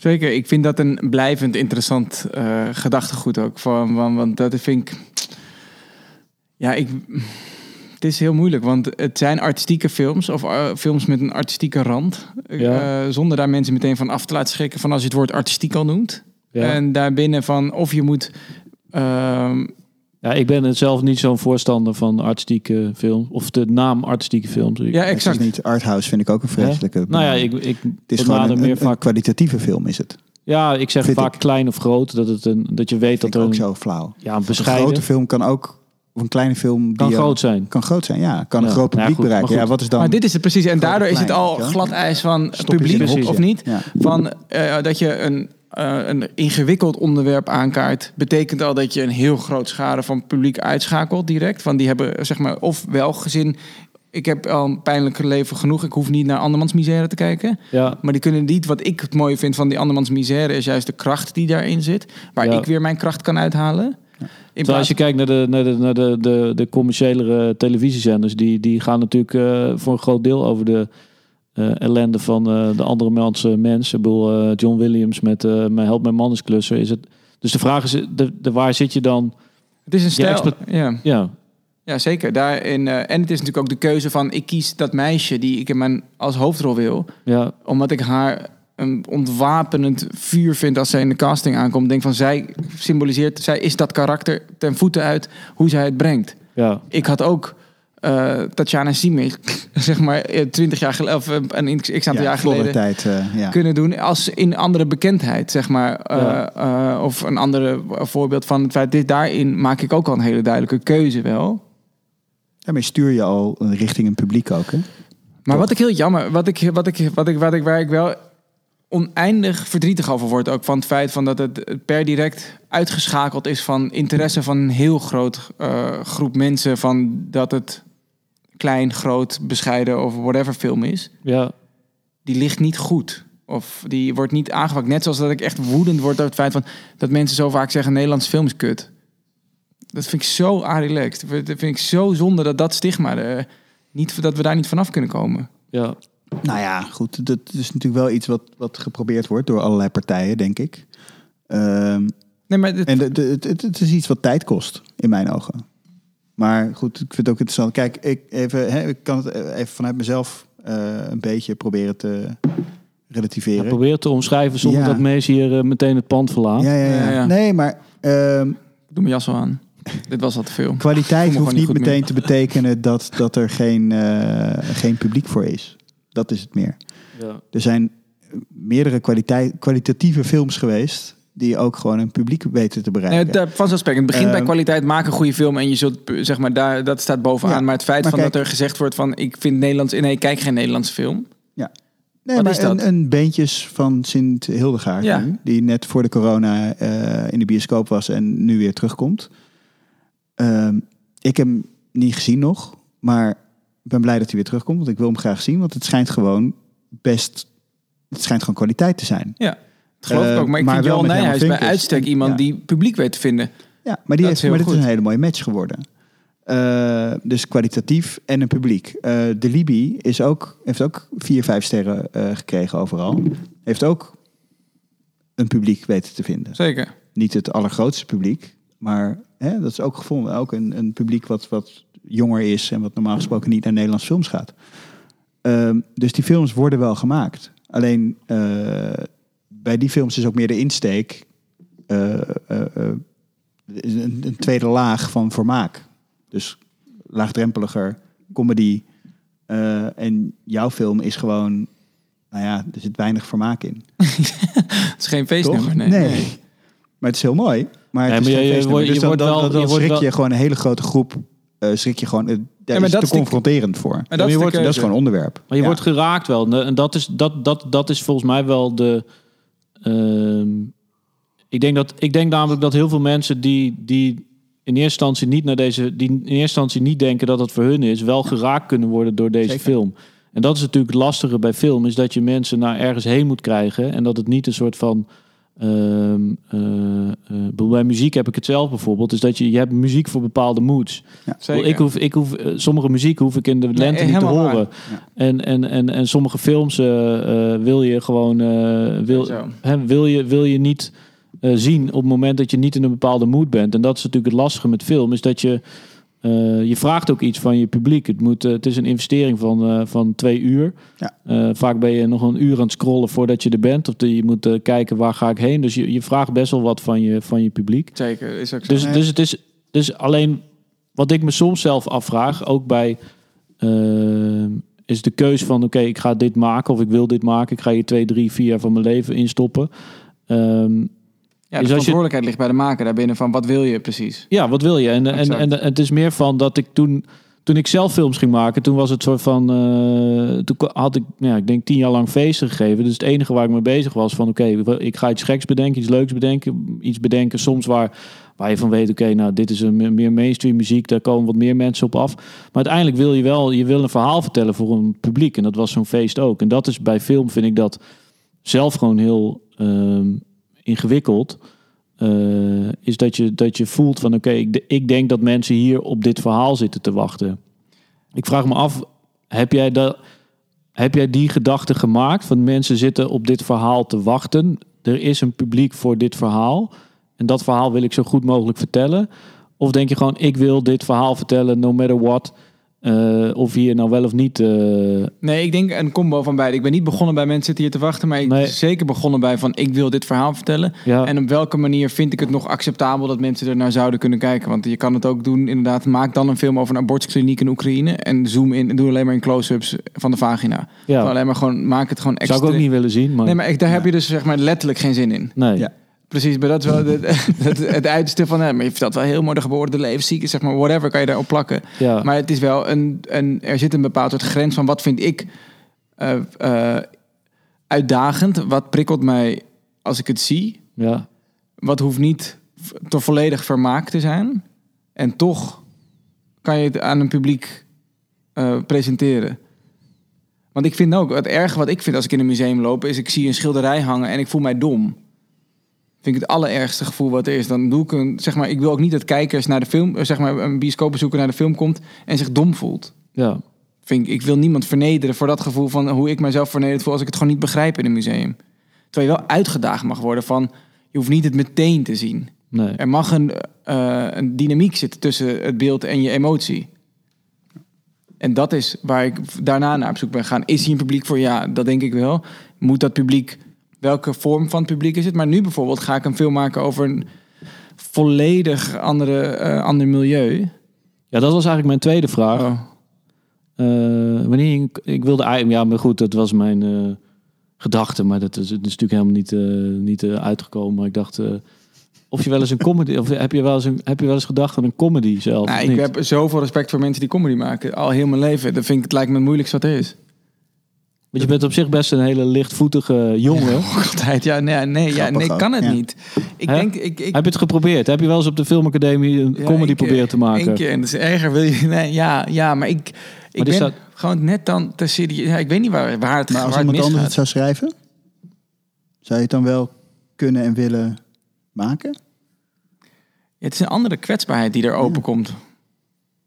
Zeker, ik vind dat een blijvend interessant eh, gedachtegoed ook. Van, want dat vind ik... Ja, ik... Het is heel moeilijk, want het zijn artistieke films of eh, films met een artistieke rand. Ja. Eh, zonder daar mensen meteen van af te laten schrikken van als je het woord artistiek al noemt. ja. En daarbinnen van of je moet... ja, ik ben zelf niet zo'n voorstander van artistieke films of de naam artistieke films. Ik- ja, Het exact. is niet arthouse vind ik ook een vreselijke. Nou ja, ik, ik het is gewoon een, meer een, vaak. kwalitatieve film is het. Ja, ik zeg vind vaak ik. klein of groot. Dat, het een, dat je weet Vind dat er ook een, zo flauw. ja, een Een bescheiden grote film kan ook, of een kleine film die kan groot zijn. kan groot zijn. Ja, kan een groot Nou ja, publiek goed, bereiken. maar Ja, wat is dan? Maar dit is het precies. En daardoor is het al glad ijs van publiek precies, of niet. Ja. Van eh, dat je een, eh, een ingewikkeld onderwerp aankaart, betekent al dat je een heel groot schade van publiek uitschakelt direct. Van die hebben zeg maar of wel gezin. Ik heb al een pijnlijk leven genoeg. Ik hoef niet naar andermans misère te kijken. Ja, Maar die kunnen niet. Wat ik het mooie vind van die andermans misère is juist de kracht die daarin zit. Waar Ja. ik weer mijn kracht kan uithalen. Terwijl als je kijkt naar de, naar de, naar de, de, de commerciële televisiezenders, die, die gaan natuurlijk eh, voor een groot deel over de eh, ellende van eh, de andere mensen. Ik bedoel, eh, John Williams met Mijn Help Mijn Man is Klusser. Is het, dus de vraag is, de, de, waar zit je dan? het is een stijl. expert- ja. Ja, Ja, zeker. Daarin, en het is natuurlijk ook de keuze van... ik kies dat meisje die ik in mijn, als hoofdrol wil... ja, omdat ik haar een ontwapenend vuur vind als zij in de casting aankomt. Denk van, zij symboliseert... zij is dat karakter ten voeten uit hoe zij het brengt. ja, Ik had ook eh Tatjana Simic, [LAUGHS] zeg maar, eh, twintig jaar geleden... of eh, een x aantal ja, jaar geleden... tijd. ja. kunnen doen als in andere bekendheid, zeg maar. Ja. of een andere voorbeeld van het feit... dit daarin maak ik ook al een hele duidelijke keuze wel... Daarmee stuur je al richting een publiek ook. Hè? Maar Toch? wat ik heel jammer, wat ik, wat ik, wat ik, wat ik, waar ik wel oneindig verdrietig over word, ook van het feit van dat het per direct uitgeschakeld is van interesse van een heel groot groep mensen, van dat het klein, groot, bescheiden of whatever film is, ja, die ligt niet goed. Of die wordt niet aangepakt. Net zoals dat ik echt woedend word over het feit van dat mensen zo vaak zeggen Nederlandse film is kut. Dat vind ik zo relaxed. Dat vind ik zo zonde dat dat stigma er niet dat we daar niet vanaf kunnen komen. ja. Nou ja, goed. Dat is natuurlijk wel iets wat, wat geprobeerd wordt door allerlei partijen, denk ik. Ehm, Nee, maar het, en de, de- het, het, het is iets wat tijd kost, in mijn ogen. Maar goed, ik vind het ook interessant. Kijk, ik, even, hè, ik kan het even vanuit mezelf eh, een beetje proberen te relativeren. Ja, probeer het te omschrijven zonder Ja. dat mensen hier eh, meteen het pand verlaten. ja, ja, ja, Ja, ja. Nee, maar ehm, doe mijn jas al aan. Dit was al te veel. kwaliteit hoeft niet meteen te betekenen dat, dat er geen, eh, geen publiek voor is. Dat is het meer. Ja. Er zijn meerdere kwaliteit, kwalitatieve films geweest die ook gewoon een publiek weten te Nee, bereiken. daar- vanzelfsprekend. Het begint bij Ehm, kwaliteit. Maak een goede film en je zult, zeg maar, daar, dat staat bovenaan. Ja, maar het feit maar van kijk- dat er gezegd wordt van, ik vind Nederlands, nee, ik kijk geen Nederlandse film. Nee, Wat maar is dat? Een, een beentjes van Sint Hildegaard, Ja. nu, die net voor de corona eh, in de bioscoop was en nu weer terugkomt. Ehm, ik heb hem niet gezien nog, maar ik ben blij dat hij weer terugkomt, want ik wil hem graag zien, want het schijnt gewoon best, het schijnt gewoon kwaliteit te zijn. Ja, dat geloof ik Eh, ook. Maar ik maar vind Johan Nijhuis bij uitstek iemand Ja. die publiek weet te vinden. Ja, maar, die Dat heeft, is maar dit is een hele mooie match geworden. Eh, dus kwalitatief en een publiek. Eh, de Libi is ook, heeft ook vier, vijf sterren gekregen overal. Heeft ook een publiek weten te vinden. Zeker. Niet het allergrootste publiek, maar hè, dat is ook gevonden. Ook een, een publiek wat, wat jonger is en wat normaal gesproken niet naar Nederlandse films gaat. Ehm, dus die films worden wel gemaakt. Alleen bij die films is ook meer de insteek eh, eh, eh, een, een tweede laag van vermaak. Dus laagdrempeliger comedy, Eh, en jouw film is gewoon, nou ja, er zit weinig vermaak in. [LAUGHS] Het is geen feestnummer, Toch? nee. Maar het is heel mooi. Maar het is maar geen je- je feestnummer. wordt- je dus dan, wordt dan, je schrik wel- je gewoon een hele grote groep. eh schrik je gewoon, eh, daar maar is het dat te is de- confronterend voor. Maar je dat, is de wordt- dat is gewoon een onderwerp. Maar je Ja. wordt geraakt wel. En- En dat is, dat, dat, dat is volgens mij wel de. Ehm, ik, denk dat, ik denk namelijk dat heel veel mensen die, die in eerste instantie niet naar deze. die in eerste instantie niet denken dat het voor hun is, wel geraakt kunnen worden door deze Zeker. film. En dat is natuurlijk het lastige bij film, is dat je mensen naar ergens heen moet krijgen. En dat het niet een soort van. Ehm, eh, eh, bij muziek heb ik het zelf bijvoorbeeld. Is dat je, je hebt muziek voor bepaalde moods. Zeker. Ik hoef, ik hoef, eh, sommige muziek hoef ik in de lente niet te horen. En, en, en, en sommige films wil je gewoon wil, hè, wil, je, wil je niet zien op het moment dat je niet in een bepaalde mood bent. En dat is natuurlijk het lastige met film, is dat je eh, je vraagt ook iets van je publiek. Het, moet, eh, het is een investering van, eh, van twee uur. Ja. Vaak ben je nog een uur aan het scrollen voordat je er bent. Of de, je moet kijken waar ga ik heen. Dus je, je vraagt best wel wat van je, van je publiek. Zeker, is ook zo. Dus, dus het is dus alleen wat ik me soms zelf afvraag, ook bij is de keuze van oké, ik ga dit maken of ik wil dit maken. Ik ga hier twee, drie, vier jaar van mijn leven instoppen. Ehm, ja, de dus als je- verantwoordelijkheid ligt bij de maker daarbinnen van wat wil je precies. ja, wat wil je? En, en, en, het is meer van dat ik toen, toen ik zelf films ging maken, toen was het soort van, eh, toen had ik, nou ja, ik denk tien jaar lang feesten gegeven. Dus het enige waar ik mee bezig was van, oké, ik ga iets geks bedenken, iets leuks bedenken, iets bedenken soms waar, waar je van weet, oké, nou, dit is een me- meer mainstream muziek, daar komen wat meer mensen op af. Maar uiteindelijk wil je wel, je wil een verhaal vertellen voor een publiek en dat was zo'n feest ook. En dat is bij film, vind ik dat zelf gewoon heel ehm, ingewikkeld eh, is dat je, dat je voelt van oké, ik, ik denk dat mensen hier op dit verhaal zitten te wachten. Ik vraag me af, heb jij, dat, heb jij die gedachte gemaakt van mensen zitten op dit verhaal te wachten? Er is een publiek voor dit verhaal en dat verhaal wil ik zo goed mogelijk vertellen. Of denk je gewoon, ik wil dit verhaal vertellen no matter what. Eh, of hier nou wel of niet. eh, Nee, ik denk een combo van beide. Ik ben niet begonnen bij mensen zitten hier te wachten, maar ik Nee. ben zeker begonnen bij van ik wil dit verhaal vertellen. ja, En op welke manier vind ik het nog acceptabel dat mensen er naar zouden kunnen kijken? Want je kan het ook doen, inderdaad, maak dan een film over een abortuskliniek in Oekraïne en zoom in en doe alleen maar in close-ups van de vagina. ja. Alleen maar gewoon, maak het gewoon extra. zou ik ook niet willen zien. Maar, Nee, maar ik, daar heb je dus zeg maar letterlijk geen zin in. nee. Ja. Precies, maar dat is wel het, het, het uiterste van, maar je vertelt wel heel mooi de geboorte, de levensziekte, zeg maar, whatever kan je daarop plakken. Ja. Maar het is wel een, een, er zit een bepaald soort grens van wat vind ik eh, uitdagend, wat prikkelt mij als ik het zie. ja. Wat hoeft niet te volledig vermaakt te zijn. En toch kan je het aan een publiek eh, presenteren. Want ik vind ook, het erge wat ik vind als ik in een museum loop, is ik zie een schilderij hangen en ik voel mij dom. Vind ik het allerergste gevoel wat er is. Dan doe ik een, zeg maar, ik wil ook niet dat kijkers naar de film, eh, zeg maar, een bioscoopbezoeker naar de film komt en zich dom voelt. ja. Vind ik, ik wil niemand vernederen voor dat gevoel van hoe ik mezelf vernederd voel als ik het gewoon niet begrijp in een museum. Terwijl je wel uitgedaagd mag worden van, je hoeft niet het meteen te zien. Nee. Er mag een, eh, een dynamiek zitten tussen het beeld en je emotie. En dat is waar ik daarna naar op zoek ben gegaan. Is hier een publiek voor? Ja, dat denk ik wel. Moet dat publiek, welke vorm van het publiek is het? Maar nu bijvoorbeeld ga ik een film maken over een volledig andere, eh, ander milieu. Ja, dat was eigenlijk mijn tweede vraag. Oh. Eh, wanneer ik, ik wilde eigenlijk, ja, maar goed, dat was mijn eh, gedachte, maar dat is, dat is natuurlijk helemaal niet, niet uitgekomen. Maar ik dacht, of je wel eens een comedy, of heb je wel eens, een, heb je wel eens gedacht aan een comedy zelf? Nou, ik heb zoveel respect voor mensen die comedy maken. Al heel mijn leven. Dat vind ik, het lijkt me het moeilijkste wat er is. Want je bent op zich best een hele lichtvoetige jongen. [LAUGHS] Altijd, ja, nee, nee, ja, nee kan het ja. niet. Ik Hè? denk, ik, ik, Heb je het geprobeerd? Heb je wel eens op de filmacademie een Ja, comedy keer. proberen te maken? Eén keer, en dat is erger. Wil je, [LAUGHS] nee, ja, ja, maar ik, ik Maar ben dat- gewoon net dan te serieus. Ja, ik weet niet waar, waar het, Maar als waar het iemand anders het zou schrijven, zou je het dan wel kunnen en willen maken? Ja, het is een andere kwetsbaarheid die er open komt.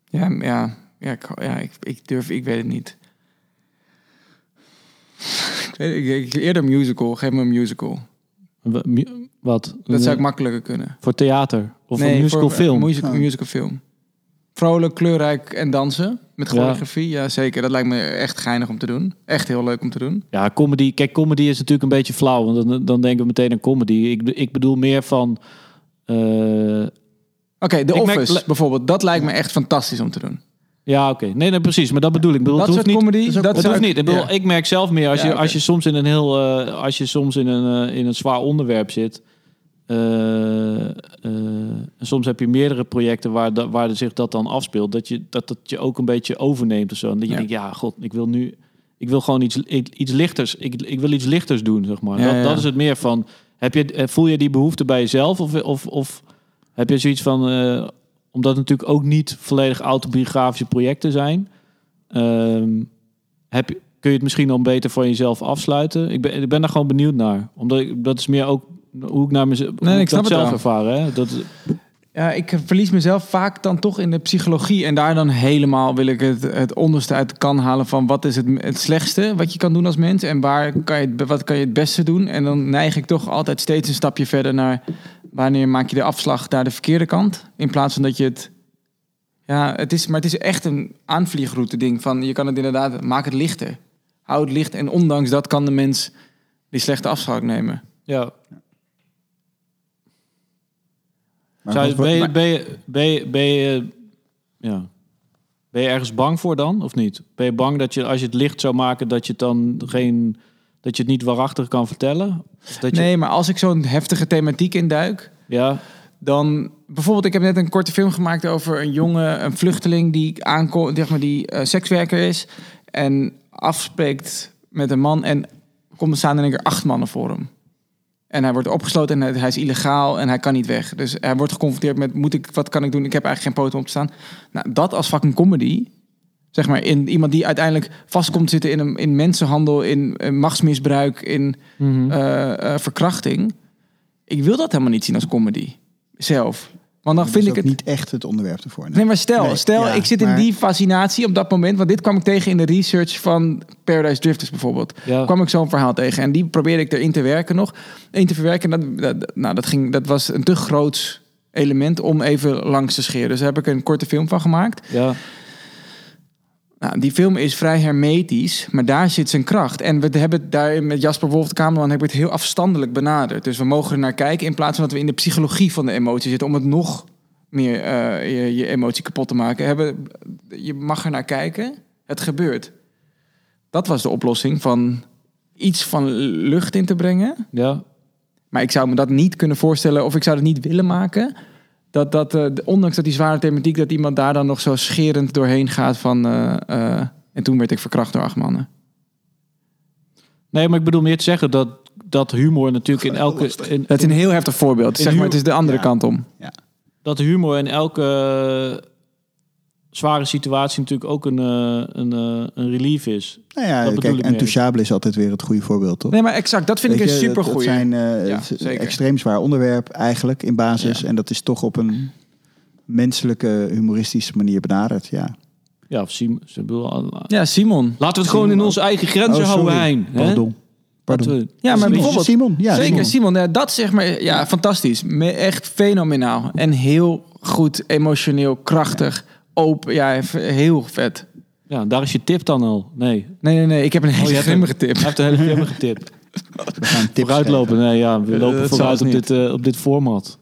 Ja, ja, ja, ik, ja ik, ik durf, ik weet het niet. Ik weet, ik, ik- eerder musical, geef me een musical. Wa- mu- Wat? Dat zou ik makkelijker kunnen. Voor theater? Of Nee, een musical voor- film? Een musical, Oh. musical film. Vrolijk, kleurrijk en dansen. Met choreografie, ja. zeker. Dat lijkt me echt geinig om te doen. Echt heel leuk om te doen. Ja, comedy. Kijk, comedy is natuurlijk een beetje flauw. Want dan, dan denken we meteen aan comedy. Ik, ik bedoel meer van... eh, Oké, The Ik merk- Office bijvoorbeeld. Dat lijkt me echt fantastisch om te doen. Ja, oké. Nee, nee, precies. Maar dat bedoel ik. Ik bedoel, dat het hoeft niet, comedy, dat hoeft niet. Ik, bedoel, ja. ik merk zelf meer als, Ja, je, als je soms in een heel, eh, als je soms in een, eh, in een zwaar onderwerp zit. eh, en soms heb je meerdere projecten waar, da- waar zich dat dan afspeelt. Dat je, dat, dat je ook een beetje overneemt of zo. En dat je Ja. denkt, ja, god, ik wil nu, ik wil gewoon iets, iets lichters. Ik, ik wil iets lichters doen, zeg maar. Dat, dat is het meer van. Heb je, voel je die behoefte bij jezelf? Of, of, of heb je zoiets van. Omdat het natuurlijk ook niet volledig autobiografische projecten zijn. ehm, heb, kun je het misschien dan beter van jezelf afsluiten? Ik ben, ik ben daar gewoon benieuwd naar. Omdat ik, dat is meer ook hoe ik naar mezelf hoe ik dat het zelf ervaren. Hè? Dat, Ja, ik verlies mezelf vaak dan toch in de psychologie. En daar dan helemaal wil ik het, het onderste uit kan halen van wat is het, het slechtste wat je kan doen als mens. En waar kan je, wat kan je het beste doen. En dan neig ik toch altijd steeds een stapje verder naar wanneer maak je de afslag naar de verkeerde kant. In plaats van dat je het... Ja, het is, maar het is echt een aanvliegroute ding. Van, je kan het inderdaad, maak het lichter. Hou het licht. En ondanks dat kan de mens die slechte afslag nemen. ja. Maar Zou je- ben, je, ben, je, ben, je, ben, je, ja. ben je ergens bang voor dan, of niet? Ben je bang dat je, als je het licht zou maken, dat je het dan geen... Dat je het niet waarachtig kan vertellen? Dat je, Nee, maar als ik zo'n heftige thematiek induik... Ja, Dan bijvoorbeeld, ik heb net een korte film gemaakt over een jongen, een vluchteling die aankomt, zeg maar, die eh, sekswerker is en afspreekt met een man en komt er staan in één keer acht mannen voor hem. En hij wordt opgesloten en hij- is illegaal en hij kan niet weg. Dus hij wordt geconfronteerd met, moet ik, wat kan ik doen? Ik heb eigenlijk geen poten om te staan. Nou, dat als fucking comedy, zeg maar, in iemand die uiteindelijk vast komt zitten in, een, in mensenhandel, in, machtsmisbruik, in Mhm. eh, eh, verkrachting. Ik wil dat helemaal niet zien als comedy. Zelf. Want dan dat vind is ik ook het. niet echt het onderwerp ervoor. Nee, maar stel, Nee, stel ja, ik zit in die fascinatie op dat moment. Want dit kwam ik tegen in de research van Paradise Drifters bijvoorbeeld. ja. kwam ik zo'n verhaal tegen. En die probeerde ik erin te werken nog. In te verwerken. En Dat, dat, nou, dat, ging, dat was een te groot element om even langs te scheren. Dus daar heb ik een korte film van gemaakt. ja. Nou, die film is vrij hermetisch, maar daar zit zijn kracht. En we hebben het daar met Jasper Wolf, de cameraman, hebben we het heel afstandelijk benaderd. Dus we mogen er naar kijken in plaats van dat we in de psychologie van de emotie zitten... om het nog meer eh, je, je emotie kapot te maken. Hebben, je mag er naar kijken, het gebeurt. Dat was de oplossing van iets van lucht in te brengen. ja. Maar ik zou me dat niet kunnen voorstellen, of ik zou het niet willen maken. Dat, dat eh, ondanks dat die zware thematiek, dat iemand daar dan nog zo scherend doorheen gaat van. eh, eh, en toen werd ik verkracht door acht mannen. Nee, maar ik bedoel meer te zeggen dat, dat humor natuurlijk in elke... In, Dat is een heel heftig voorbeeld. Zeg maar, het is de andere Ja. kant om. dat humor in elke zware situatie natuurlijk ook een, eh, een, eh, een relief is. Nou ja, Dat kijk, ik en. Touchable is altijd weer het goede voorbeeld, toch? Nee, maar exact. Dat vind Weet ik een zijn eh, Ja, het is een zeker. extreem zwaar onderwerp eigenlijk in basis. Ja. En dat is toch op een menselijke, humoristische manier benaderd. Ja. Ja, of Sim, ze bedoel, Ja, Simon. Laten we het gewoon in onze eigen grenzen Oh, houden, sorry. Hein. Pardon. Pardon. We- Ja, maar Simon. bijvoorbeeld- Simon, ja. Zeker, Simon. Simon. Ja, dat zeg maar, ja, fantastisch. Echt fenomenaal. En heel goed, emotioneel, krachtig, open. Ja, heel vet. Ja, daar is je tip dan al. Nee, Nee, nee, nee. Ik heb een je hele grimmige tip. hij heeft een hele grimmige tip. [LAUGHS] We gaan tips Vooruitlopen, nee, ja, we lopen dat vooruit op dit, eh, op dit format.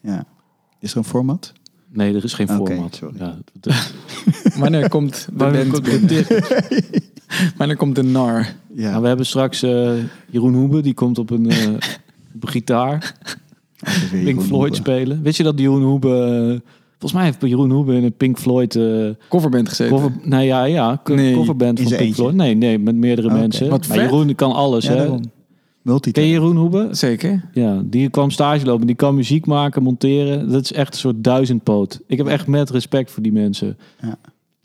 Ja. Is er een format? Nee, er is geen Oké, format. sorry. Ja, [LAUGHS] Wanneer komt de Wanneer band komt de? [LAUGHS] Wanneer komt de nar? Ja. Nou, we hebben straks eh, Jeroen Hoebe, die komt op een, eh, op gitaar. Pink Floyd Hoebe. spelen. Weet je dat Jeroen Hoebe... volgens mij heeft Jeroen Hoebe in een Pink Floyd... eh, Coverband gezeten. cover, nee, ja, ja, Nee, coverband van Pink eentje. Floyd. Nee, nee, met meerdere Oké. mensen. Wat maar. Jeroen kan alles, Ja, hè? Ken Multitalent. je Jeroen Hoebe? Zeker. Ja, die kwam stage lopen. Die kan muziek maken, monteren. Dat is echt een soort duizendpoot. Ik heb echt met respect voor die mensen. Ja.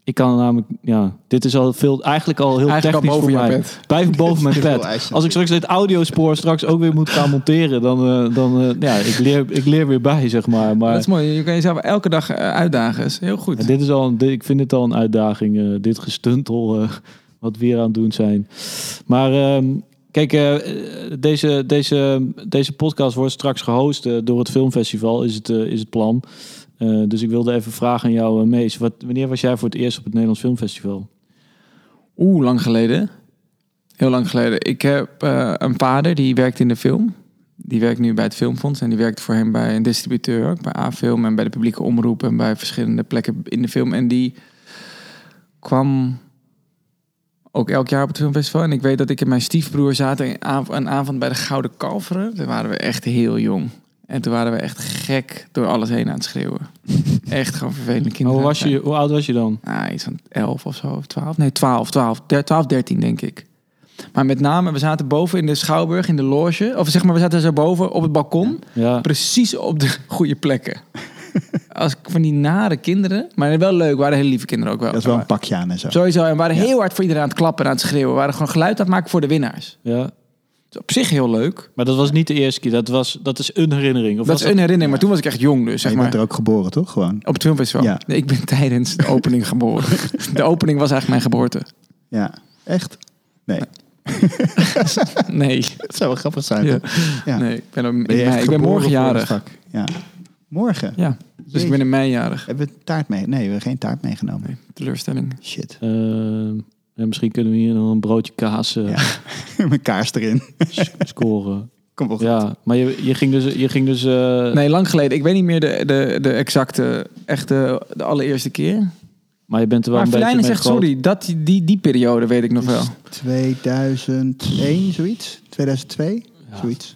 Ik kan namelijk, ja, dit is al veel, eigenlijk al heel Eigenlijk al technisch boven voor mij. bed. Blijf [LAUGHS] boven mijn eisen. Als ik straks dit audiospoor straks ook weer moet gaan monteren, dan, eh, dan eh, ja, ik leer, ik leer weer bij, zeg maar. Maar Dat is mooi. Je kan jezelf elke dag eh, uitdagen. Is heel goed. dit is al, een, dit- ik vind het al een uitdaging, dit gestuntel wat we hier aan het doen zijn. Maar ehm, kijk, deze, deze, deze podcast wordt straks gehost eh, door het filmfestival, is het, is het plan. Eh, dus ik wilde even vragen aan jou, eh, Mees. Wat, wanneer was jij voor het eerst op het Nederlands Filmfestival? Oeh, lang geleden. Heel lang geleden. Ik heb eh, een vader die werkt in de film. Die werkt nu bij het Filmfonds. En die werkt voor hem bij een distributeur ook. Bij A-Film en bij de publieke omroep. En bij verschillende plekken in de film. En die kwam ook elk jaar op het filmfestival. En ik weet dat ik en mijn stiefbroer zaten een av- een avond bij de Gouden Kalveren. Toen waren we echt heel jong. En toen waren we echt gek door alles heen aan het schreeuwen. [LAUGHS] Echt gewoon vervelende kinderen. hoe, was je, hoe oud was je dan? Ah, iets van 11 of zo, of 12. Nee, 12, 12, der- 12, 13 denk ik. Maar met name, we zaten boven in de Schouwburg, in de loge. Of zeg maar, we zaten zo boven op het balkon. Ja, Precies op de [LAUGHS] goede plekken. Als van die nare kinderen. Maar wel leuk, waren hele lieve kinderen ook wel. Dat is wel een pakje aan en zo. Sowieso, en we waren Ja. heel hard voor iedereen aan het klappen en aan het schreeuwen. We waren gewoon geluid aan het maken voor de winnaars. ja. Op zich heel leuk. Maar dat was niet de eerste keer. Dat, was, dat is een herinnering. Of dat was is een herinnering, maar toen was ik echt jong dus, Maar zeg je maar. bent er ook geboren, toch? Gewoon. Op het filmfestival. Ja. Nee, ik ben [LAUGHS] tijdens de opening geboren. [LAUGHS] De opening was eigenlijk mijn geboorte. Ja, echt? Nee, Nee, [LAUGHS] dat zou wel grappig zijn. Ja. nee ik ben, op- Ben. Ik ben morgen jarig. Ja. Morgen? Ja, dus ik ben in mei jarig. Hebben we taart mee? Nee, we hebben geen taart meegenomen. Nee, teleurstelling. Shit. Eh, ja, misschien kunnen we hier nog een broodje kaas eh, Ja. [LAUGHS] Mijn kaars erin. [LAUGHS] scoren. Kom wel goed. Ja, maar je, je ging dus... Je ging dus eh, Nee, lang geleden. Ik weet niet meer de, de, de exacte, echte, de allereerste keer. Maar je bent er wel Maar een beetje zegt groot. sorry. Dat, die, die periode weet ik nog wel. 2001, zoiets? 2002? Ja. Zoiets.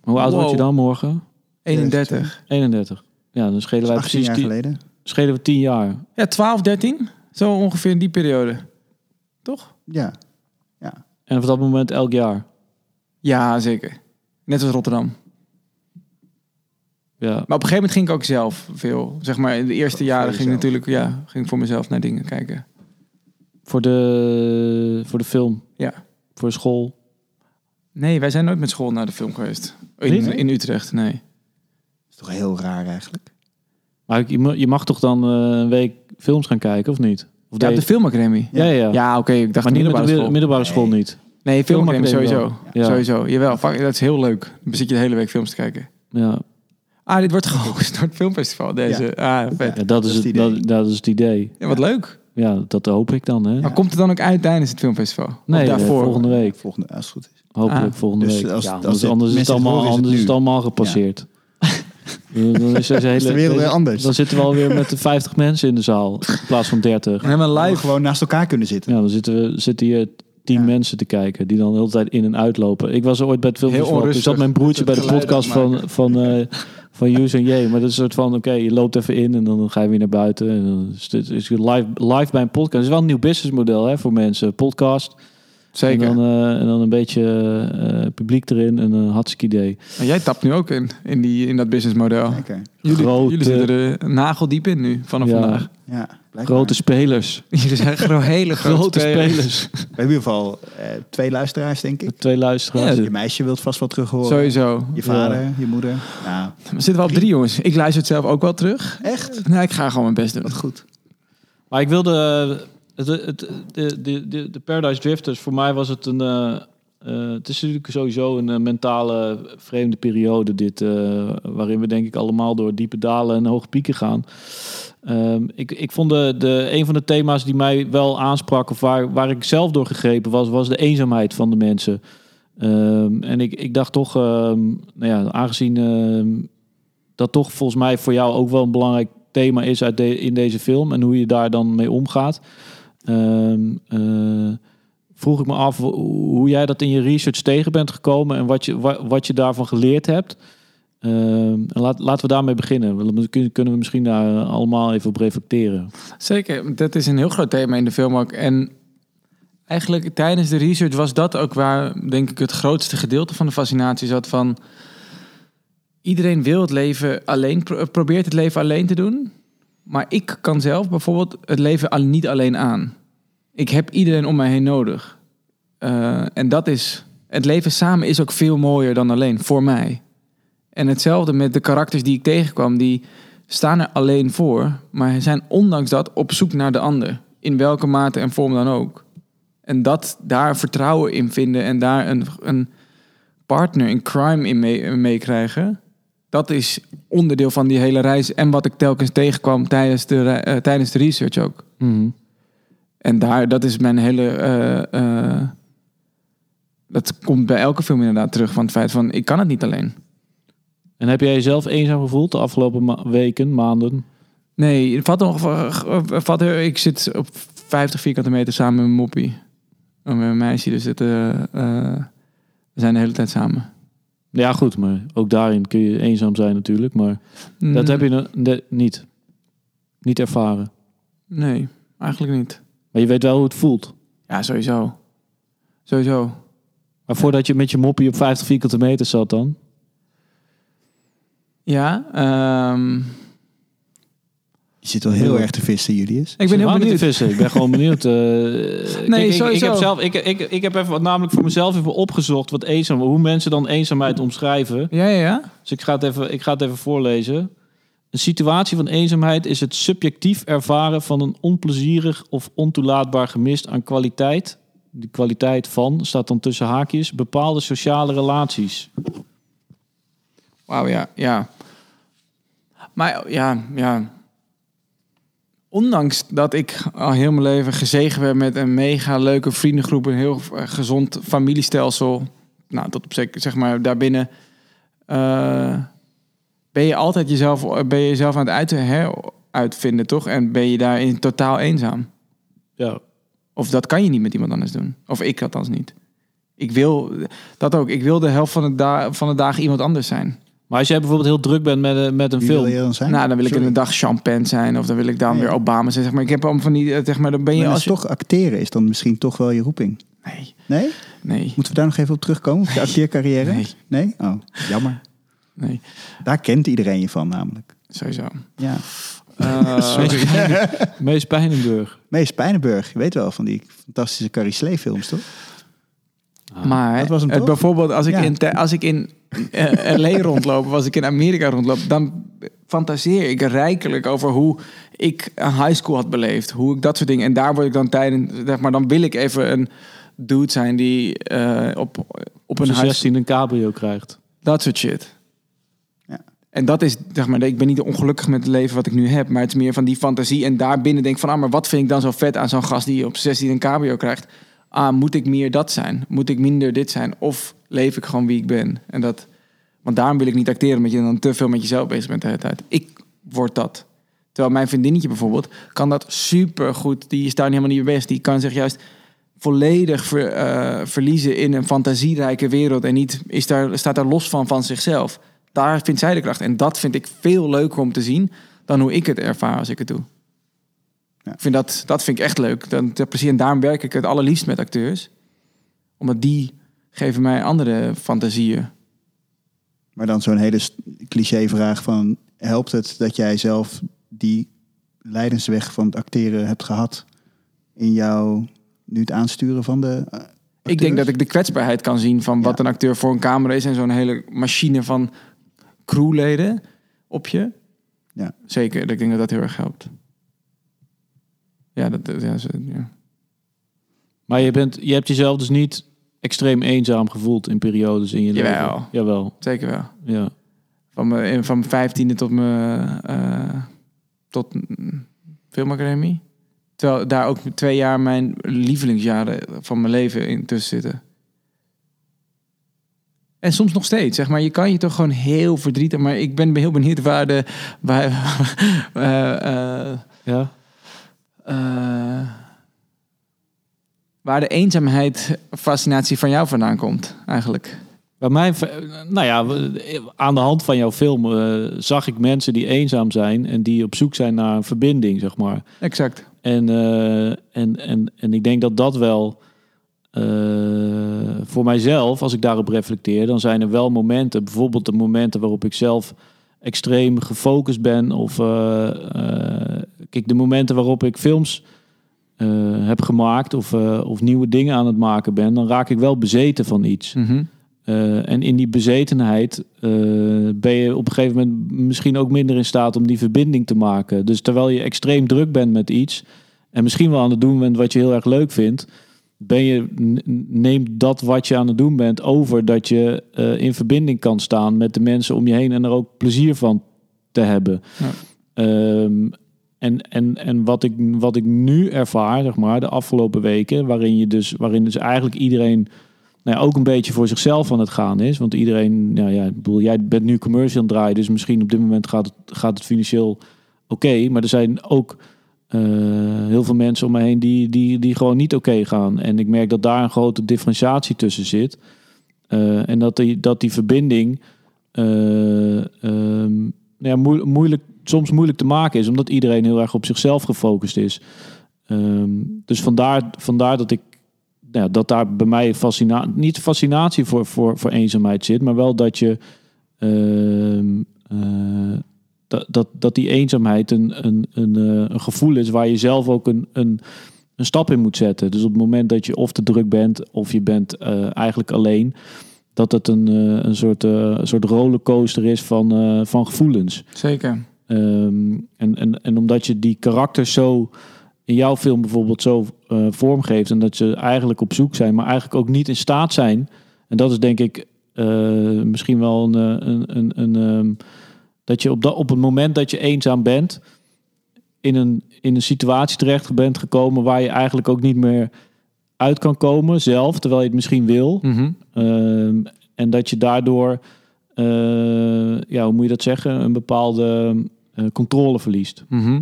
Hoe oud word je Wow. dan morgen? 31. 31. Ja, dan schelen wij 18 precies jaar tien, geleden. schelen we 10 jaar. Ja, 12, 13. Zo ongeveer in die periode. Toch? Ja. En op dat moment elk jaar. Ja, zeker. Net als Rotterdam. Ja. Maar op een gegeven moment ging ik ook zelf veel. Zeg maar in de eerste Voor jaren ging ik natuurlijk, ja, ging ik voor mezelf naar dingen kijken. Voor de, voor de film. Ja. Voor school. Nee, wij zijn nooit met school naar de film geweest. In, in Utrecht, nee. Dat is toch heel raar eigenlijk. Maar je ma- je mag toch dan eh, een week films gaan kijken, of niet? Of Ja, de filmacademie. ja, ja, ja. Ja, oké, ik dacht maar de niet op de middelbare middelbare, school. middelbare school Nee. niet. Nee, filmacademie sowieso. Ja. Sowieso. Jawel, fuck, dat is heel leuk. Dan zit je de hele week films te kijken. Ja. Ah, dit wordt [LAUGHS] gehost door het filmfestival. Deze. Ah, vet. Ja, dat, is het, dat, dat is het idee. Ja, wat leuk. Ja, dat hoop ik dan. Hè? Maar komt het dan ook uit tijdens het filmfestival? Nee, of eh, daarvoor? volgende week. Volgende, als het goed is. Hopelijk Ah. volgende Dus week. als- ja, als anders dit anders is het mensen het allemaal, horen, is het anders is het allemaal gepasseerd. Dan, dan is deze [LAUGHS] hele, de wereld weer anders. Dan zitten we alweer met de 50 [LAUGHS] mensen in de zaal in plaats van 30. En helemaal Live live. gewoon naast elkaar kunnen zitten. Ja, dan zitten, we, zitten hier tien Ja. mensen te kijken die dan de hele tijd in en uitlopen. Ik was ooit bij het filmfestival. Onrustig. zat mijn broertje bij de podcast van, van, eh van Use en J. Maar dat is een soort van, oké, je loopt even in en dan ga je weer naar buiten. En dan is het is je live, live bij een podcast. Het is wel een nieuw businessmodel hè, voor mensen. Podcast. Zeker. En dan, eh, en dan een beetje eh, publiek erin en een hartstikke idee. Maar jij tapt nu ook in, in, die, in dat businessmodel. Oké. Jullie, Grote- jullie zitten er nageldiep in nu, vanaf Ja. vandaag. Ja. Grote spelers. [LAUGHS] Jullie zijn gro- hele grote, Grote spelers. We hebben in ieder geval eh, twee luisteraars, denk ik. Twee luisteraars. Ja, Je meisje wilt vast wel terug horen. Sowieso. Je vader, je moeder. Nou, We zitten wel op drie jongens. Ik luister het zelf ook wel terug. echt? Nou, ik ga gewoon mijn best doen. Wat goed. Maar ik wilde... Het, de, de, de, Paradise Drifters, voor mij was het een... eh, eh, het is natuurlijk sowieso een eh, mentale vreemde periode dit. waarin we denk ik allemaal door diepe dalen en hoge pieken gaan. Ehm, ik, ik vond de, een van de thema's die mij wel aansprak... of waar, ik zelf door gegrepen was... was de eenzaamheid van de mensen. Ehm, en ik, ik dacht toch... ehm, nou ja, aangezien... dat toch volgens mij voor jou ook wel een belangrijk thema is uit de, in deze film en hoe je daar dan mee omgaat. Ehm, eh, vroeg ik me af hoe, jij dat in je research tegen bent gekomen en wat je, wa- wat je daarvan geleerd hebt. Ehm, laat, laten we daarmee beginnen. Kunnen we misschien daar allemaal even op reflecteren. Zeker, dat is een heel groot thema in de film ook. En eigenlijk tijdens de research was dat ook waar, denk ik, het grootste gedeelte van de fascinatie zat van... Iedereen wil het leven alleen, pro- probeert het leven alleen te doen. Maar ik kan zelf bijvoorbeeld het leven niet alleen aan. Ik heb iedereen om mij heen nodig. Eh, en dat is, het leven samen is ook veel mooier dan alleen, voor mij. En hetzelfde met de karakters die ik tegenkwam, die staan er alleen voor, maar zijn ondanks dat op zoek naar de ander. In welke mate en vorm dan ook. En dat daar vertrouwen in vinden en daar een, een partner in crime in mee- meekrijgen. dat is onderdeel van die hele reis. En wat ik telkens tegenkwam tijdens de, eh, tijdens de research ook. Mhm. En daar, dat is mijn hele. eh, eh, dat komt bij elke film inderdaad terug van het feit van ik kan het niet alleen. En heb jij jezelf eenzaam gevoeld de afgelopen ma- weken, maanden? Nee, het valt nog, valt er- ik zit op 50 vierkante meter samen met moppie. Oh, met mijn meisje, dus het, eh, we zijn de hele tijd samen. Ja, goed, maar ook daarin kun je eenzaam zijn natuurlijk. Maar Mm, dat heb je niet. Niet ervaren. Nee, eigenlijk niet. Maar je weet wel hoe het voelt. Ja, sowieso. Sowieso. Maar voordat je met je moppie op 50 vierkante meter zat dan? Ja, ehm, Je zit wel heel erg te vissen, Julius. ik ben heel Helemaal niet benieuwd. te vissen. Ik ben gewoon benieuwd. eh, [LAUGHS] kijk, ik, ik, sowieso. heb zelf, ik, ik, ik heb even, wat namelijk voor mezelf even opgezocht wat eenzaam, hoe mensen dan eenzaamheid omschrijven. Ja, ja, ja. Dus ik ga, het even, ik ga het even voorlezen. Een situatie van eenzaamheid is het subjectief ervaren van een onplezierig of ontoelaatbaar gemist aan kwaliteit. De kwaliteit van, staat dan tussen haakjes, bepaalde sociale relaties. Wauw, ja, ja. Maar ja, ja. Ondanks dat ik al heel mijn leven gezegen ben met een mega leuke vriendengroep, een heel eh, gezond familiestelsel, nou, tot op zeg maar, daarbinnen, eh, ben je altijd jezelf, ben je jezelf aan het uit, hè, uitvinden, toch? En ben je daarin totaal eenzaam. Ja, Of dat kan je niet met iemand anders doen. Of ik althans niet. Ik wil dat ook. Ik wil de helft van de, da van de dagen iemand anders zijn. maar als jij bijvoorbeeld heel druk bent met, eh, met een Wie film. wil je dan zijn? Nou, dan wil ik Sorry. in een dag champagne zijn. Of dan wil ik dan weer Obama zijn. Zeg maar. Ik heb allemaal van die, eh, zeg maar, dan ben je Maar als als je... toch acteren is dan misschien toch wel je roeping. Nee, Nee? nee, Moeten we daar nog even op terugkomen? Op je acteercarrière? Nee. Nee? Oh, jammer. Nee. Daar kent iedereen je van namelijk. Sowieso. Ja. [LAUGHS] Eh, [LAUGHS] Mees Pijnenburg. Mees Pijnenburg, je weet wel van die fantastische Carrie Slee films, toch? maar Dat was hem het, toch? bijvoorbeeld als ik Ja. in, als ik in eh, LA rondloop... of als ik in Amerika rondloop... dan fantaseer ik rijkelijk over hoe ik een high school had beleefd. Hoe ik dat soort dingen... En daar word ik dan tijdens... Zeg maar, dan wil ik even een dude zijn die eh, op, op Op een zijn high 16 een cabrio krijgt. Dat soort shit. En dat is, zeg maar, ik ben niet ongelukkig met het leven wat ik nu heb, maar het is meer van die fantasie. En daarbinnen denk van, ah, maar wat vind ik dan zo vet aan zo'n gast die op 16 een cabrio krijgt? Ah, moet ik meer dat zijn? Moet ik minder dit zijn? Of leef ik gewoon wie ik ben? En dat, want daarom wil ik niet acteren, omdat je dan te veel met jezelf bezig bent de hele tijd. Ik word dat. Terwijl mijn vriendinnetje bijvoorbeeld, kan dat super goed. Die is daar helemaal niet mee bezig. Die kan zich juist volledig eh, verliezen in een fantasierijke wereld en niet is daar, staat daar los van van zichzelf. Daar vindt zij de kracht. En dat vind ik veel leuker om te zien dan hoe ik het ervaar als ik het doe. Ja. Ik vind dat, dat vind ik echt leuk. Dan, precies, en daarom werk ik het allerliefst met acteurs. Omdat die geven mij andere fantasieën. Maar dan zo'n hele cliché-vraag van... helpt het dat jij zelf die leidensweg van het acteren hebt gehad... in jouw nu het aansturen van de eh, Ik denk dat ik de kwetsbaarheid kan zien van wat Ja. een acteur voor een camera is. En zo'n hele machine van crewleden op je. Ja. Zeker, ik denk dat dat heel erg helpt. Ja, dat, ja, ja. Maar je, bent, je hebt jezelf dus niet extreem eenzaam gevoeld in periodes in je Jawel. leven. Jawel. zeker wel. Ja. Van mijn, van mijn vijftiende tot mijn eh tot filmacademie. Terwijl daar ook twee jaar mijn lievelingsjaren van mijn leven in tussen zitten. En soms nog steeds, zeg maar. Je kan je toch gewoon heel verdrietig... Maar ik ben heel benieuwd waar de... Waar, [LAUGHS] eh, eh, ja. eh, waar de eenzaamheid fascinatie van jou vandaan komt, eigenlijk. Bij mij, nou ja, aan de hand van jouw film zag ik mensen die eenzaam zijn en die op zoek zijn naar een verbinding, zeg maar. Exact. En, en, en, en ik denk dat dat wel eh, voor mijzelf, als ik daarop reflecteer, dan zijn er wel momenten, bijvoorbeeld de momenten waarop ik zelf extreem gefocust ben. Of eh, eh, kijk, de momenten waarop ik films heb gemaakt of, of nieuwe dingen aan het maken ben, dan raak ik wel bezeten van iets. Mhm. En in die bezetenheid ben je op een gegeven moment misschien ook minder in staat om die verbinding te maken. Dus terwijl je extreem druk bent met iets en misschien wel aan het doen bent wat je heel erg leuk vindt, ben je, n- neemt dat wat je aan het doen bent over dat je eh, in verbinding kan staan met de mensen om je heen en er ook plezier van te hebben. Ja. Ehm, en en, en wat, ik, wat ik nu ervaar, zeg maar, de afgelopen weken, waarin, je dus, waarin dus eigenlijk iedereen nou ja, ook een beetje voor zichzelf aan het gaan is. Want iedereen, nou ja, ik bedoel, jij bent nu commercial aan het draaien, dus misschien op dit moment gaat het, gaat het financieel oké. maar er zijn ook eh, heel veel mensen om me heen die, die, die gewoon niet oké gaan. En ik merk dat daar een grote differentiatie tussen zit. Eh, en dat die, dat die verbinding eh, ehm, nou ja, moe- moeilijk, soms moeilijk te maken is, omdat iedereen heel erg op zichzelf gefocust is. Ehm, dus vandaar, vandaar dat ik nou ja, dat daar bij mij fascina niet fascinatie voor, voor, voor eenzaamheid zit, maar wel dat je ehm, eh, dat, dat, dat die eenzaamheid een, een, een, eh, een gevoel is waar je zelf ook een, een, een stap in moet zetten. Dus op het moment dat je of te druk bent of je bent eh, eigenlijk alleen, dat het een, eh, een soort, een soort rollercoaster is van, van gevoelens. Zeker. Ehm, en, en, en omdat je die karakters zo in jouw film bijvoorbeeld zo vormgeeft en dat ze eigenlijk op zoek zijn, maar eigenlijk ook niet in staat zijn. En dat is denk ik misschien wel een, een, een, een ehm, dat je op, dat, op het moment dat je eenzaam bent, in een, in een situatie terecht bent gekomen waar je eigenlijk ook niet meer uit kan komen zelf, terwijl je het misschien wil. Mhm. Ehm, en dat je daardoor, eh, ja, hoe moet je dat zeggen, een bepaalde eh, controle verliest. Mhm.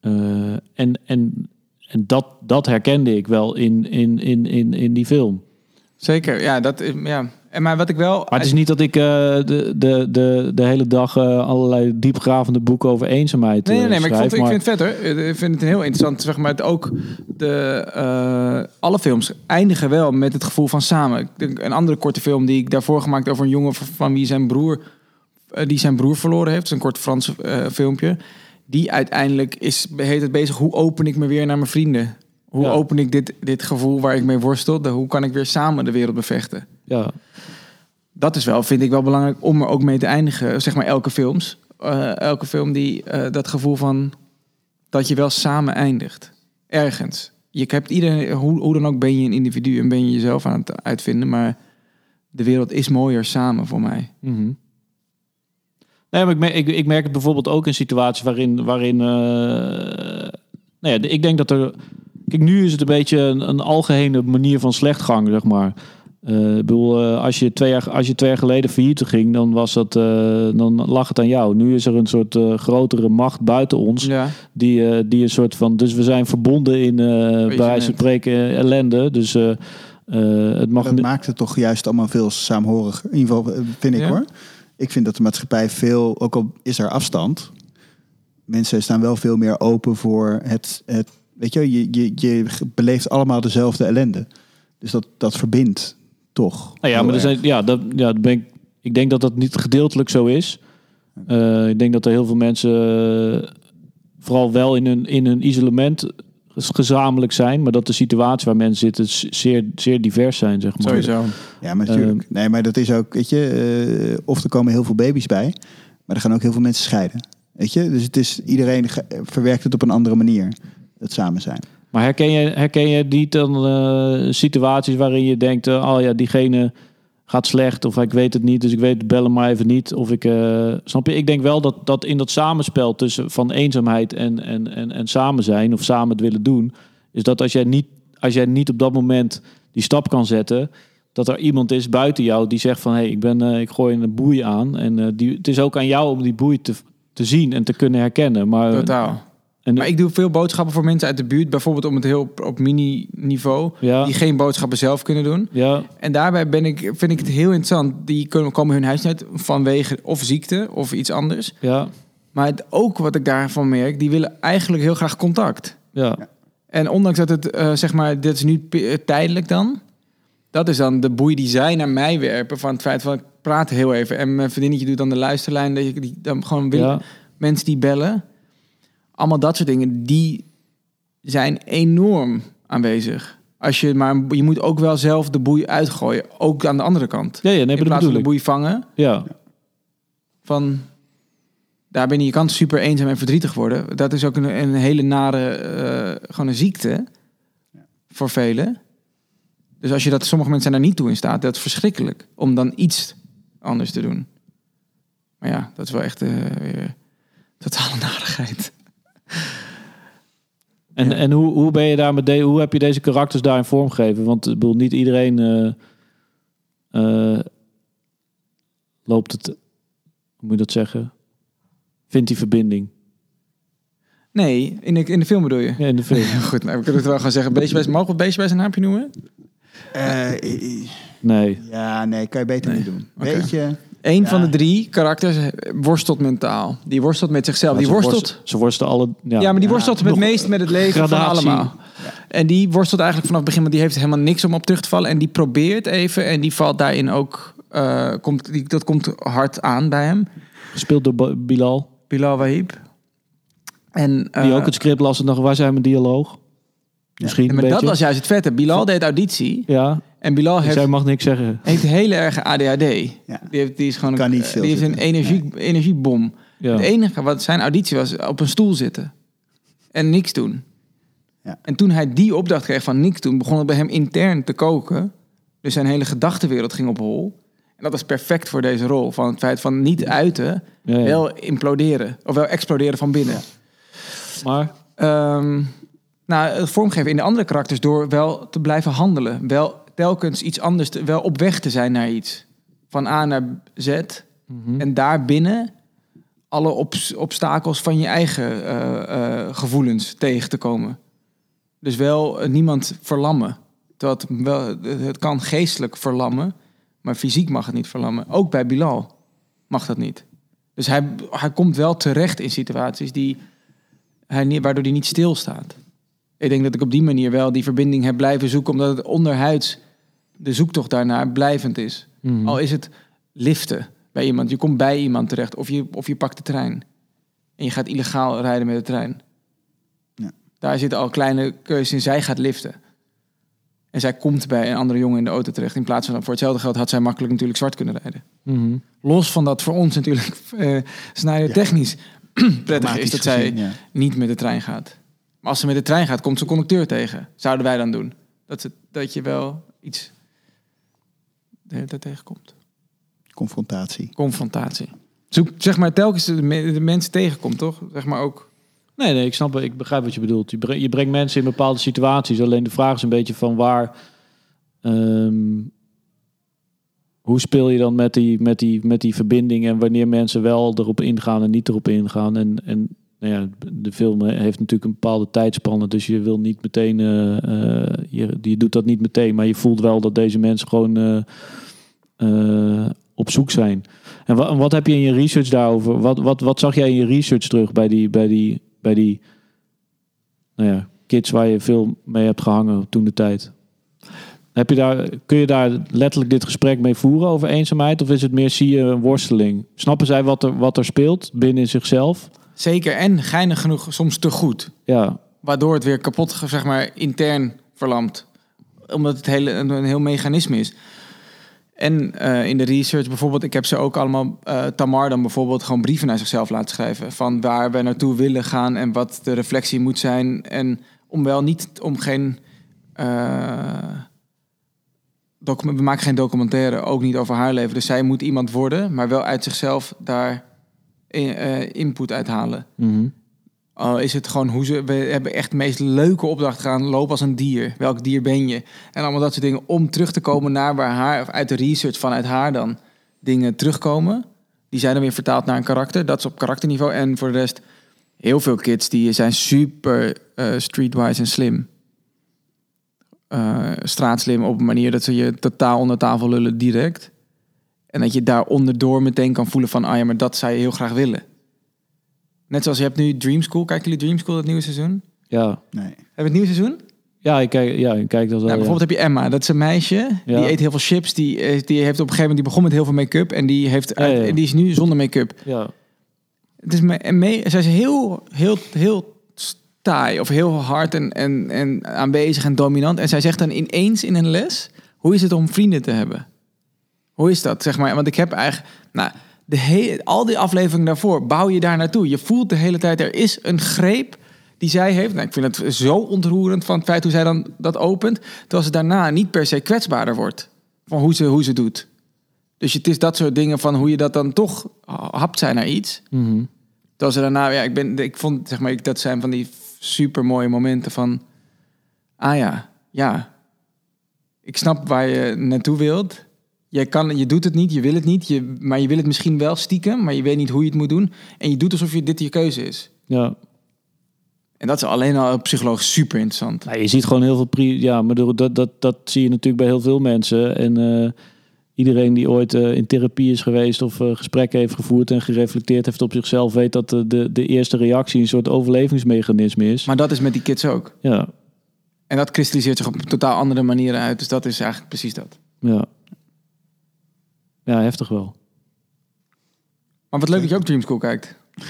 Eh, en en, en dat, dat herkende ik wel in, in, in, in, in die film. Zeker, ja. Dat, ja. En maar wat ik wel... Maar het is niet dat ik eh, de, de, de, de hele dag eh, allerlei diepgravende boeken over eenzaamheid Nee, nee, eh, nee, maar ik, vond, ik vind het vet hoor. Ik vind het heel interessant. Zeg maar, het ook de, alle films eindigen wel met het gevoel van samen. Een andere korte film die ik daarvoor gemaakt over een jongen van, wie zijn broer, die zijn broer verloren heeft. Het is een kort Frans filmpje. Die uiteindelijk is, heet het bezig, hoe open ik me weer naar mijn vrienden? Hoe Ja. open ik dit, dit gevoel waar ik mee worstel? Hoe kan ik weer samen de wereld bevechten? Ja, dat is wel, vind ik wel belangrijk om er ook mee te eindigen. Zeg maar elke films. Eh, elke film die eh, dat gevoel van dat je wel samen eindigt. Ergens. Je hebt iedereen, hoe, hoe dan ook ben je een individu en ben je jezelf aan het uitvinden. Maar de wereld is mooier samen voor mij. Mhm. Nee, maar ik merk, ik, merk het bijvoorbeeld ook in situaties waarin... waarin eh, nou ja, ik denk dat er... Kijk, nu is het een beetje een, een algehele manier van slechtgang, zeg maar. Eh, ik bedoel, eh, als, je twee jaar, als je twee jaar geleden failliet ging, dan, was dat, eh, dan lag het aan jou. Nu is er een soort eh, grotere macht buiten ons, Ja, die, eh, die een soort van... Dus we zijn verbonden in, eh bij wijze van spreken, ellende. Dus eh, eh, het mag... Dat maakt het toch juist allemaal veel saamhoriger. In ieder geval vind ik Ja. hoor. Ik vind dat de maatschappij veel, ook al is er afstand, mensen staan wel veel meer open voor het, het weet je, je, je, je beleeft allemaal dezelfde ellende. Dus dat, dat verbindt toch. Nou ja, maar er zijn, ja, dat, ja, dat ben ik, ik denk dat dat niet gedeeltelijk zo is. Eh, ik denk dat er heel veel mensen eh, vooral wel in hun, in hun isolement gezamenlijk zijn, maar dat de situatie waar mensen zitten zeer, zeer divers zijn, zeg maar. sowieso. Ja, maar natuurlijk. Ehm, nee, maar dat is ook, weet je, eh, of er komen heel veel baby's bij, maar er gaan ook heel veel mensen scheiden. Weet je, dus het is, iedereen verwerkt het op een andere manier, het samen zijn. Maar herken je, herken je niet dan eh, situaties waarin je denkt, eh, oh ja, diegene gaat slecht of ik weet het niet, dus ik weet het, bel hem maar even niet. Of ik, eh, snap je? Ik denk wel dat, dat in dat samenspel tussen van eenzaamheid en, en, en, en samen zijn of samen het willen doen, is dat als jij niet, als jij niet op dat moment die stap kan zetten, dat er iemand is buiten jou die zegt van, hé, hey, ik ben, ik gooi een boei aan en die, het is ook aan jou om die boei te, te zien en te kunnen herkennen. Maar, Totaal. En, Maar ik doe veel boodschappen voor mensen uit de buurt. Bijvoorbeeld om het heel op, mini-niveau. ja, Die geen boodschappen zelf kunnen doen. ja, En daarbij ben ik, vind ik het heel interessant. Die kunnen, komen hun huis uit vanwege of ziekte of iets anders. ja, Maar het, ook wat ik daarvan merk, die willen eigenlijk heel graag contact. ja. En ondanks dat het, eh, zeg maar, dit is nu eh, tijdelijk dan. Dat is dan de boei die zij naar mij werpen. Van het feit van, ik praat heel even. En mijn vriendinnetje doet dan de luisterlijn. Dat je die dan gewoon wil, ja. mensen die bellen. Allemaal dat soort dingen, die zijn enorm aanwezig. Als je, maar je moet ook wel zelf de boei uitgooien. Ook aan de andere kant. Ja, ja, nee, In plaats van de boei vangen. Ja, Van, daar ben je, je kan super eenzaam en verdrietig worden. Dat is ook een, een hele nare, eh, gewoon een ziekte. Voor velen. Dus als je dat, sommige mensen zijn daar niet toe in staat. Dat is verschrikkelijk. Om dan iets anders te doen. Maar ja, dat is wel echt eh, weer totale [LAUGHS] narigheid. En, Ja. en hoe, hoe ben je daar met de, hoe heb je deze karakters daarin vormgegeven? Want ik bedoel, niet iedereen eh, eh, loopt het, hoe moet je dat zeggen? Vindt die verbinding. Nee, in de, in de film bedoel je? Ja, in de film. [LAUGHS] Goed, nou, we kunnen het wel gaan zeggen. Beestje bij mogen we beestje bij zijn naampje noemen? Eh, Nee. ja, nee, kan je beter Nee. niet doen. Weet je, Eén Ja. van de drie karakters worstelt mentaal. Die worstelt met zichzelf. Die Ze worstelt... worst- Ze worstelen alle... Ja, Ja, maar die Ja, worstelt het meest met het leven gradatie. van allemaal. En die worstelt eigenlijk vanaf het begin, want die heeft helemaal niks om op terug te vallen. En die probeert even en die valt daarin ook... eh, komt, die, dat komt hard aan bij hem. Gespeeld door Bilal. Bilal Wahib. En, Die eh, ook het script las en dacht, waar zijn mijn dialoog? Misschien een maar dat beetje. was juist het vette. Bilal deed auditie. Ja, En Bilal ik heeft, zei mag niks zeggen. heeft hele erge ADHD. Ja. Die, heeft, die is gewoon Kan een, niet veel die heeft een energie, energiebom. Ja. Het enige wat zijn auditie was, op een stoel zitten. En niks doen. Ja. En toen hij die opdracht kreeg van niks doen, begon het bij hem intern te koken. Dus zijn hele gedachtenwereld ging op hol. En dat was perfect voor deze rol. Van het feit van niet uiten, Ja, ja. wel imploderen. Of wel exploderen van binnen. Maar Ehm, nou, het vormgeven in de andere karakters door wel te blijven handelen. Wel telkens iets anders, te- wel op weg te zijn naar iets. Van A naar Z. Mhm. En daarbinnen alle obs- obstakels van je eigen eh, eh, gevoelens tegen te komen. Dus wel eh, niemand verlammen. Het, wel, het kan geestelijk verlammen, maar fysiek mag het niet verlammen. Ook bij Bilal mag dat niet. Dus hij, hij komt wel terecht in situaties die hij, waardoor hij niet stilstaat. Ik denk dat ik op die manier wel die verbinding heb blijven zoeken, omdat het onderhuids de zoektocht daarnaar blijvend is. Mhm. Al is het liften bij iemand. Je komt bij iemand terecht of je, of je pakt de trein. En je gaat illegaal rijden met de trein. Ja. Daar zitten al kleine keuzes in. Zij gaat liften. En zij komt bij een andere jongen in de auto terecht. In plaats van voor hetzelfde geld had zij makkelijk natuurlijk zwart kunnen rijden. Mhm. Los van dat voor ons natuurlijk eh scenario technisch [CLEARS THROAT] prettig is dat zij gezien, ja. niet met de trein gaat. Maar als ze met de trein gaat, komt ze een conducteur tegen. Zouden wij dan doen? Dat, ze, dat je wel iets de hele tijd tegenkomt. confrontatie. Confrontatie. Zoek, zeg maar, telkens de, me- de mensen tegenkomt, toch? Zeg maar ook. Nee, nee, ik snap, ik begrijp wat je bedoelt. Je brengt, je brengt mensen in bepaalde situaties. Alleen de vraag is een beetje van waar... ehm, hoe speel je dan met die, met, die, met die verbinding en wanneer mensen wel erop ingaan en niet erop ingaan? En, en nou ja, de film heeft natuurlijk een bepaalde tijdspanne, dus je wil niet meteen, eh, eh, je, doet dat niet meteen, maar je voelt wel dat deze mensen gewoon eh, eh, op zoek zijn. En wat, wat heb je in je research daarover? Wat, wat, wat zag jij in je research terug bij die, bij die, bij die nou ja, kids waar je veel mee hebt gehangen toen de tijd? Heb je daar, kun je daar letterlijk dit gesprek mee voeren over eenzaamheid? Of is het meer, zie je een worsteling? Snappen zij wat er, wat er speelt binnen zichzelf? Zeker. En geinig genoeg, soms te goed. Ja, Waardoor het weer kapot, zeg maar, intern verlamt. Omdat het hele, een, een heel mechanisme is. En eh, in de research bijvoorbeeld, ik heb ze ook allemaal, eh, Tamar dan bijvoorbeeld, gewoon brieven naar zichzelf laten schrijven. Van waar we naartoe willen gaan en wat de reflectie moet zijn. En om wel niet, om geen... document, we maken geen documentaire, ook niet over haar leven. Dus zij moet iemand worden, maar wel uit zichzelf daar input uithalen. Mhm. Al is het gewoon hoe ze. We hebben echt de meest leuke opdracht gaan. Loop als een dier. Welk dier ben je? En allemaal dat soort dingen. Om terug te komen naar waar haar. Of uit de research vanuit haar dan. Dingen terugkomen. Die zijn dan weer vertaald naar een karakter. Dat is op karakterniveau. En voor de rest. Heel veel kids die zijn super eh, streetwise en slim. Eh, straatslim op een manier dat ze je totaal onder tafel lullen direct. En dat je daar onderdoor meteen kan voelen van... ah ja, maar dat zou je heel graag willen. Net zoals je hebt nu Dream School. Kijken jullie Dream School, het nieuwe seizoen? ja. Nee. Hebben we het nieuwe seizoen? Ja, ik kijk, ja, ik kijk dat wel. Nou, ja. bijvoorbeeld heb je Emma. Dat is een meisje. Ja. Die eet heel veel chips. Die, eh, die heeft op een gegeven moment... Die begon met heel veel make-up. En die, heeft Ja, ja. uit- die is nu zonder make-up. Ja. Het is me, en me, zij is heel, heel, heel taai. Of heel hard en, en, en aanwezig en dominant. En zij zegt dan ineens in een les... Hoe is het om vrienden te hebben? Hoe is dat, zeg maar? Want ik heb eigenlijk... Nou, de he- al die afleveringen daarvoor bouw je daar naartoe. Je voelt de hele tijd, er is een greep die zij heeft. Nou, ik vind het zo ontroerend van het feit hoe zij dan dat opent. Terwijl ze daarna niet per se kwetsbaarder wordt. Van hoe ze, hoe ze doet. Dus het is dat soort dingen van hoe je dat dan toch hapt zijn naar iets. Terwijl ze daarna, ja, ik, ben, ik vond, zeg maar, ik- dat zijn van die super mooie momenten van... Ah ja, ja. Ik snap waar je naartoe wilt. Je, kan, je doet het niet, je wil het niet, je, maar je wil het misschien wel stiekem, maar je weet niet hoe je het moet doen. En je doet alsof je dit je keuze is. ja. En dat is alleen al psychologisch super interessant. Nou, je ziet gewoon heel veel... Pri ja, maar dat, dat, dat, zie je natuurlijk bij heel veel mensen. En eh, iedereen die ooit eh, in therapie is geweest... of eh, gesprekken heeft gevoerd en gereflecteerd heeft op zichzelf... weet dat de, de, de eerste reactie een soort overlevingsmechanisme is. Maar dat is met die kids ook. Ja, En dat kristalliseert zich op totaal andere manieren uit. Dus dat is eigenlijk precies dat. ja. Ja, heftig wel. Maar wat leuk dat je ook Dream School kijkt. [LAUGHS]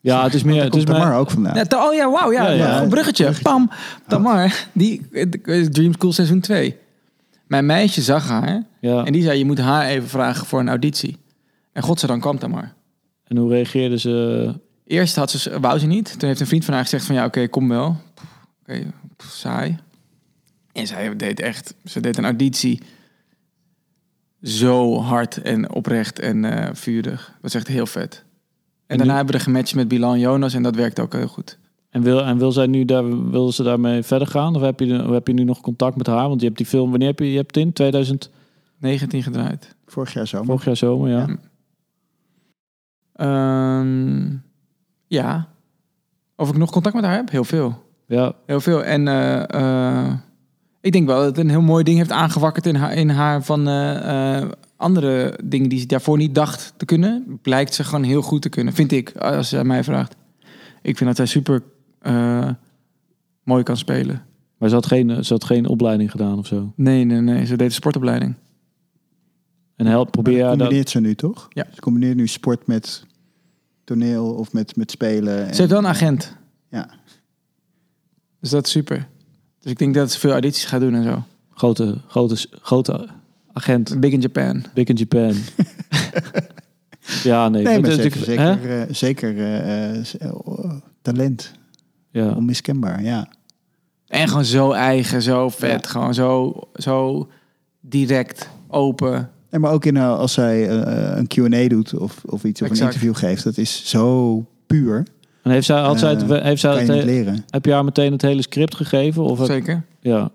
Ja, het is meer... Het is Tamar ook vandaan. Ja, ta- oh ja, wauw, ja. Ja, ja. Een bruggetje. Pam. Tamar, die eh, Dream School seizoen 2. Mijn meisje zag haar ja. en die zei, je moet haar even vragen voor een auditie. En godzijdank kwam Tamar. En hoe reageerden ze? Eerst had ze, wou ze niet. Toen heeft een vriend van haar gezegd van, ja, oké, kom wel. Oké, saai. En zij deed echt, ze deed een auditie zo hard en oprecht en eh, vurig. Dat was echt heel vet. En, En daarna nu- hebben we er gematcht met Bilan Jonas en dat werkte ook heel goed. En wil, en wil zij nu daar, wil ze daarmee verder gaan? Of heb je, heb je nu nog contact met haar? Want je hebt die film, wanneer heb je, je hebt het in? 2000, 19 gedraaid. Vorig jaar zomer. vorig jaar zomer, ja. Ja. Ehm, ja. Of ik nog contact met haar heb? Heel veel. Ja, Heel veel. En eh, eh, ik denk wel dat het een heel mooi ding heeft aangewakkerd in haar, in haar van eh, eh, andere dingen die ze daarvoor niet dacht te kunnen. Blijkt ze gewoon heel goed te kunnen, vind ik, als zij mij vraagt. Ik vind dat zij super eh, mooi kan spelen. maar ze had, geen, ze had geen opleiding gedaan of zo. Nee, nee, nee. Ze deed een sportopleiding. En help, probeer dat combineert ze nu, toch? Ja. Ze combineert nu sport met toneel of met, met spelen. Ze heeft wel een agent. Ja. Dus dat is super. Dus ik denk dat ze veel audities gaat doen en zo. Grote, grote, grote agent, Big in Japan. big in Japan. [LAUGHS] ja, nee. Nee, maar zeker, hè? eh, zeker eh, eh, eh, talent. Ja. Onmiskenbaar, ja. En gewoon zo eigen, zo vet. Gewoon zo, zo direct, open. En maar ook in, als zij een Q&A doet of, of iets of een interview geeft. Dat is zo puur. En heeft zij, had zij het, Eh, heeft zij het, leren. heb je haar meteen het hele script gegeven? Of heb- Zeker. ja.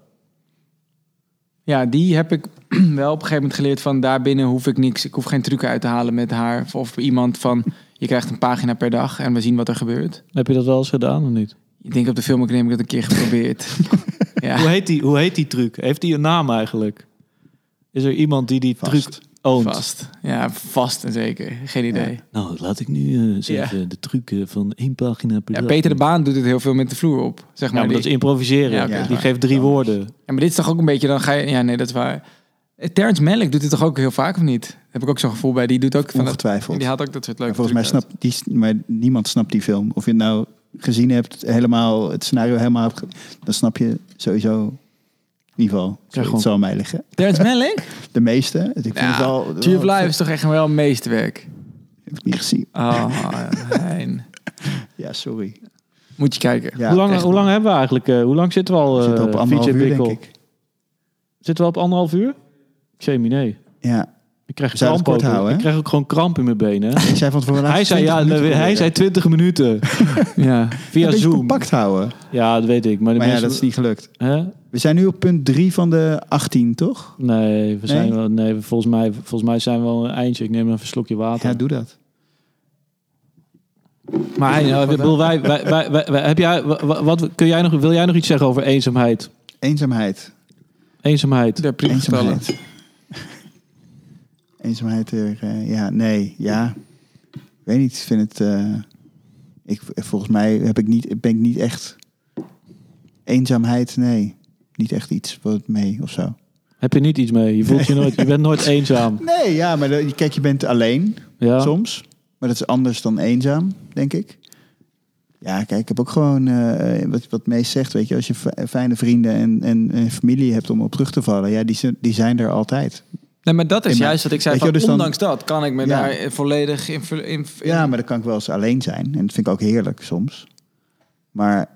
Ja, die heb ik [CLEARS THROAT] wel op een gegeven moment geleerd van daarbinnen hoef ik niks. Ik hoef geen truc uit te halen met haar of, iemand van je krijgt een pagina per dag en we zien wat er gebeurt. Heb je dat wel eens gedaan of niet? Ik denk op de film, ik heb ik dat een keer geprobeerd. [LAUGHS] ja. heet die, hoe heet die truc? Heeft die een naam eigenlijk? Is er iemand die die Vast. truc oont? Vast. Ja, vast en zeker. Geen idee. Nou, laat ik nu eh, eens Ja. even de truc eh, van één pagina per Ja, dag Peter de. Baan doet het heel veel met de vloer op. Zeg Ja, maar. maar dat is improviseren. Ja, die geeft drie Anders. woorden. ja, maar dit is toch ook een beetje, dan ga je... Ja, nee, dat is waar. Eh, Terrence Malick doet het toch ook heel vaak, of niet? Heb ik ook zo'n gevoel bij. Die doet ook van dat, Ongetwijfeld. Die haalt ook dat soort leuke volgens mij snapt die, maar niemand snapt die film. Of je het nou gezien hebt, helemaal het scenario helemaal hebt, dan snap je sowieso in ieder geval. Het zal mij liggen. Terrence Malick? [LAUGHS] De meeste. Ik vind Ja, het wel. Tree of wel- Life is toch echt wel een meesterwerk. Heb ik niet gezien. Oh, Hein. [LAUGHS] Ja, sorry. Moet je kijken. Ja, hoe, lang, echt hoe lang hebben we eigenlijk? eh, hoe lang zitten we al? We zitten op eh, anderhalf VJ uur, denk ik. Zitten we op anderhalf uur? Chemie, Ja. Ik krijg kramp kort ook. houden, hè? Ik krijg ook gewoon kramp in mijn benen. Ik zei van tevoren. hij zei 20 ja, minuten hij zei 20 minuten. [LAUGHS] Ja. Via Zoom. compact houden. Ja, dat weet ik. Maar, de Maar ja, dat is niet gelukt. Hè? We zijn nu op punt 3 van de 18, toch? Nee, we zijn Nee? wel, nee volgens, mij, volgens mij zijn we wel een eindje. Ik neem even een slokje water. Ja, doe dat. maar hij, nou, bedoel, wij, wij, wij, wij- wij- heb jij, wat, wat, kun jij nog, wil jij nog iets zeggen over eenzaamheid? Eenzaamheid. Eenzaamheid. Prima vertellen. Eenzaamheid. Eenzaamheid er, eh, ja, nee, ja. Ik weet niet, ik vind het, eh, ik, volgens mij heb ik niet, ben ik niet echt, eenzaamheid, nee. Niet echt iets wat mee of zo. Heb je niet iets mee? Je voelt je nooit, je bent nooit [LAUGHS] eenzaam. Nee, ja, maar de- kijk, je bent alleen Ja. soms. Maar dat is anders dan eenzaam, denk ik. Ja, kijk, ik heb ook gewoon, eh, wat, wat Mees zegt, weet je, als je fi- fijne vrienden en, en, en familie hebt om op terug te vallen, ja, die, zijn- die zijn er altijd. Nee, maar dat is juist wat ik zei. Je, Van, dus dan- ondanks dat kan ik me Ja. daar volledig in... in, in Ja, maar dan kan ik wel eens alleen zijn. En dat vind ik ook heerlijk soms. Maar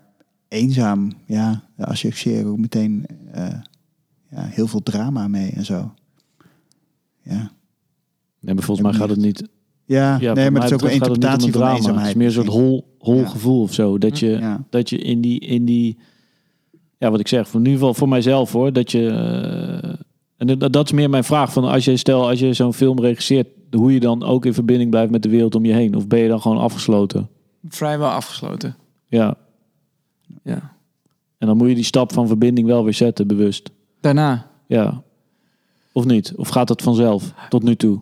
eenzaam, ja, daar associeer ik ook meteen eh, ja, heel veel drama mee en zo. Ja, Nee, maar volgens mij gaat het niet. ja, Ja, nee, maar het is ook een het interpretatie van drama. eenzaamheid. Het is meer een soort hol, hol Ja. gevoel of zo. Dat je, Ja. dat je in die, in die, ja, wat ik zeg, voor nu geval voor mijzelf hoor, dat je, eh, en dat, is meer mijn vraag van als je stel als je zo'n film regisseert, hoe je dan ook in verbinding blijft met de wereld om je heen, of ben je dan gewoon afgesloten? Vrijwel afgesloten. Ja, Ja. En dan moet je die stap van verbinding wel weer zetten, bewust. Daarna. Ja. Of niet? Of gaat dat vanzelf tot nu toe?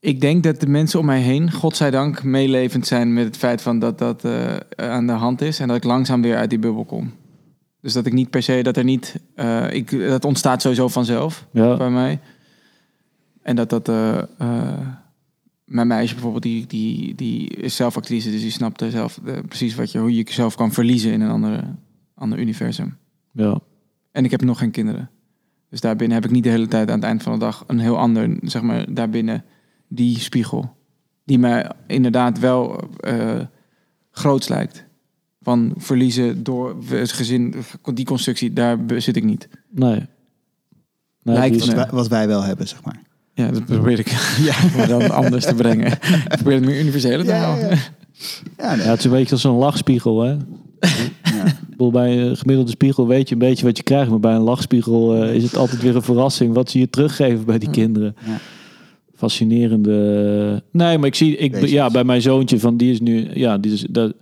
Ik denk dat de mensen om mij heen, godzijdank, meelevend zijn met het feit van dat dat eh, aan de hand is. En dat ik langzaam weer uit die bubbel kom. Dus dat ik niet per se, dat er niet, eh, ik, dat ontstaat sowieso vanzelf Ja. bij mij. En dat dat, eh, eh, mijn meisje bijvoorbeeld, die, die, die is zelf actrice, dus die snapt zelf precies wat je, hoe je jezelf kan verliezen in een andere, ander universum. Ja. En ik heb nog geen kinderen. Dus daarbinnen heb ik niet de hele tijd aan het eind van de dag een heel ander, zeg maar, daarbinnen die spiegel. Die mij inderdaad wel groots lijkt. Van verliezen door het gezin, die constructie, daar zit ik niet. Nee. nee Lijkt Wat wij- wat wij wel hebben, zeg maar. Ja, dat probeer ik [LAUGHS] [LAUGHS] maar dan anders te brengen. Ik probeer het meer universeler te Ja, ja, houden. ja. Ja, nee. Ja, het is een beetje als een lachspiegel, hè? Ja. Ik bedoel, bij een gemiddelde spiegel weet je een beetje wat je krijgt. Maar bij een lachspiegel eh, is het altijd weer een verrassing wat ze je teruggeven bij die kinderen. Ja. Fascinerende. Nee, maar ik zie, ik, ja, bij mijn zoontje van die is nu, ja, die is, dat,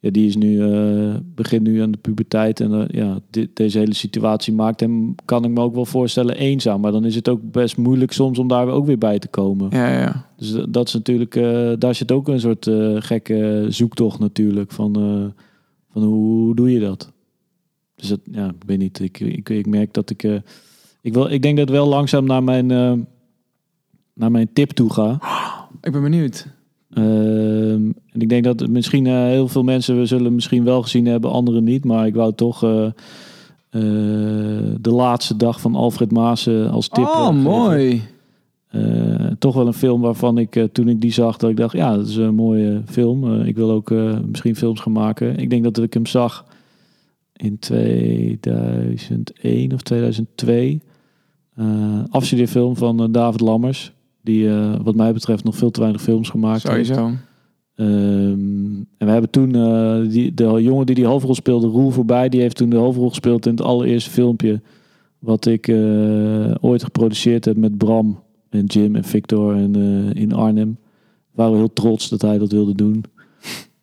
ja, die is nu, eh, begint nu aan de puberteit. En eh, ja, dit, deze hele situatie maakt hem, kan ik me ook wel voorstellen, eenzaam. Maar dan is het ook best moeilijk soms om daar ook weer bij te komen. Ja, ja. Dus dat- dat is natuurlijk, eh, daar zit ook een soort gekke zoektocht natuurlijk van, van hoe, hoe doe je dat? Dus dat, ja, ik weet niet. Ik, ik, ik merk dat ik, ik wil, ik denk dat wel langzaam naar mijn, naar mijn tip toe ga. Ik ben benieuwd. Ehm, en ik denk dat misschien eh, heel veel mensen we zullen misschien wel gezien hebben, anderen niet. Maar ik wou toch eh, eh, de laatste dag van Alfred Maassen als tip. oh, mooi. Toch wel een film waarvan ik toen ik die zag, dat ik dacht, ja, dat is een mooie film. Ik wil ook misschien films gaan maken. Ik denk dat ik hem zag in 2001 of 2002. Eh afstudeerfilm van David Lammers. Die eh, wat mij betreft nog veel te weinig films gemaakt heeft. Ehm, en we hebben toen eh, die, de jongen die die hoofdrol speelde, Roel voorbij, die heeft toen de hoofdrol gespeeld in het allereerste filmpje wat ik eh, ooit geproduceerd heb met Bram en Jim en Victor en, in Arnhem. We waren heel trots dat hij dat wilde doen.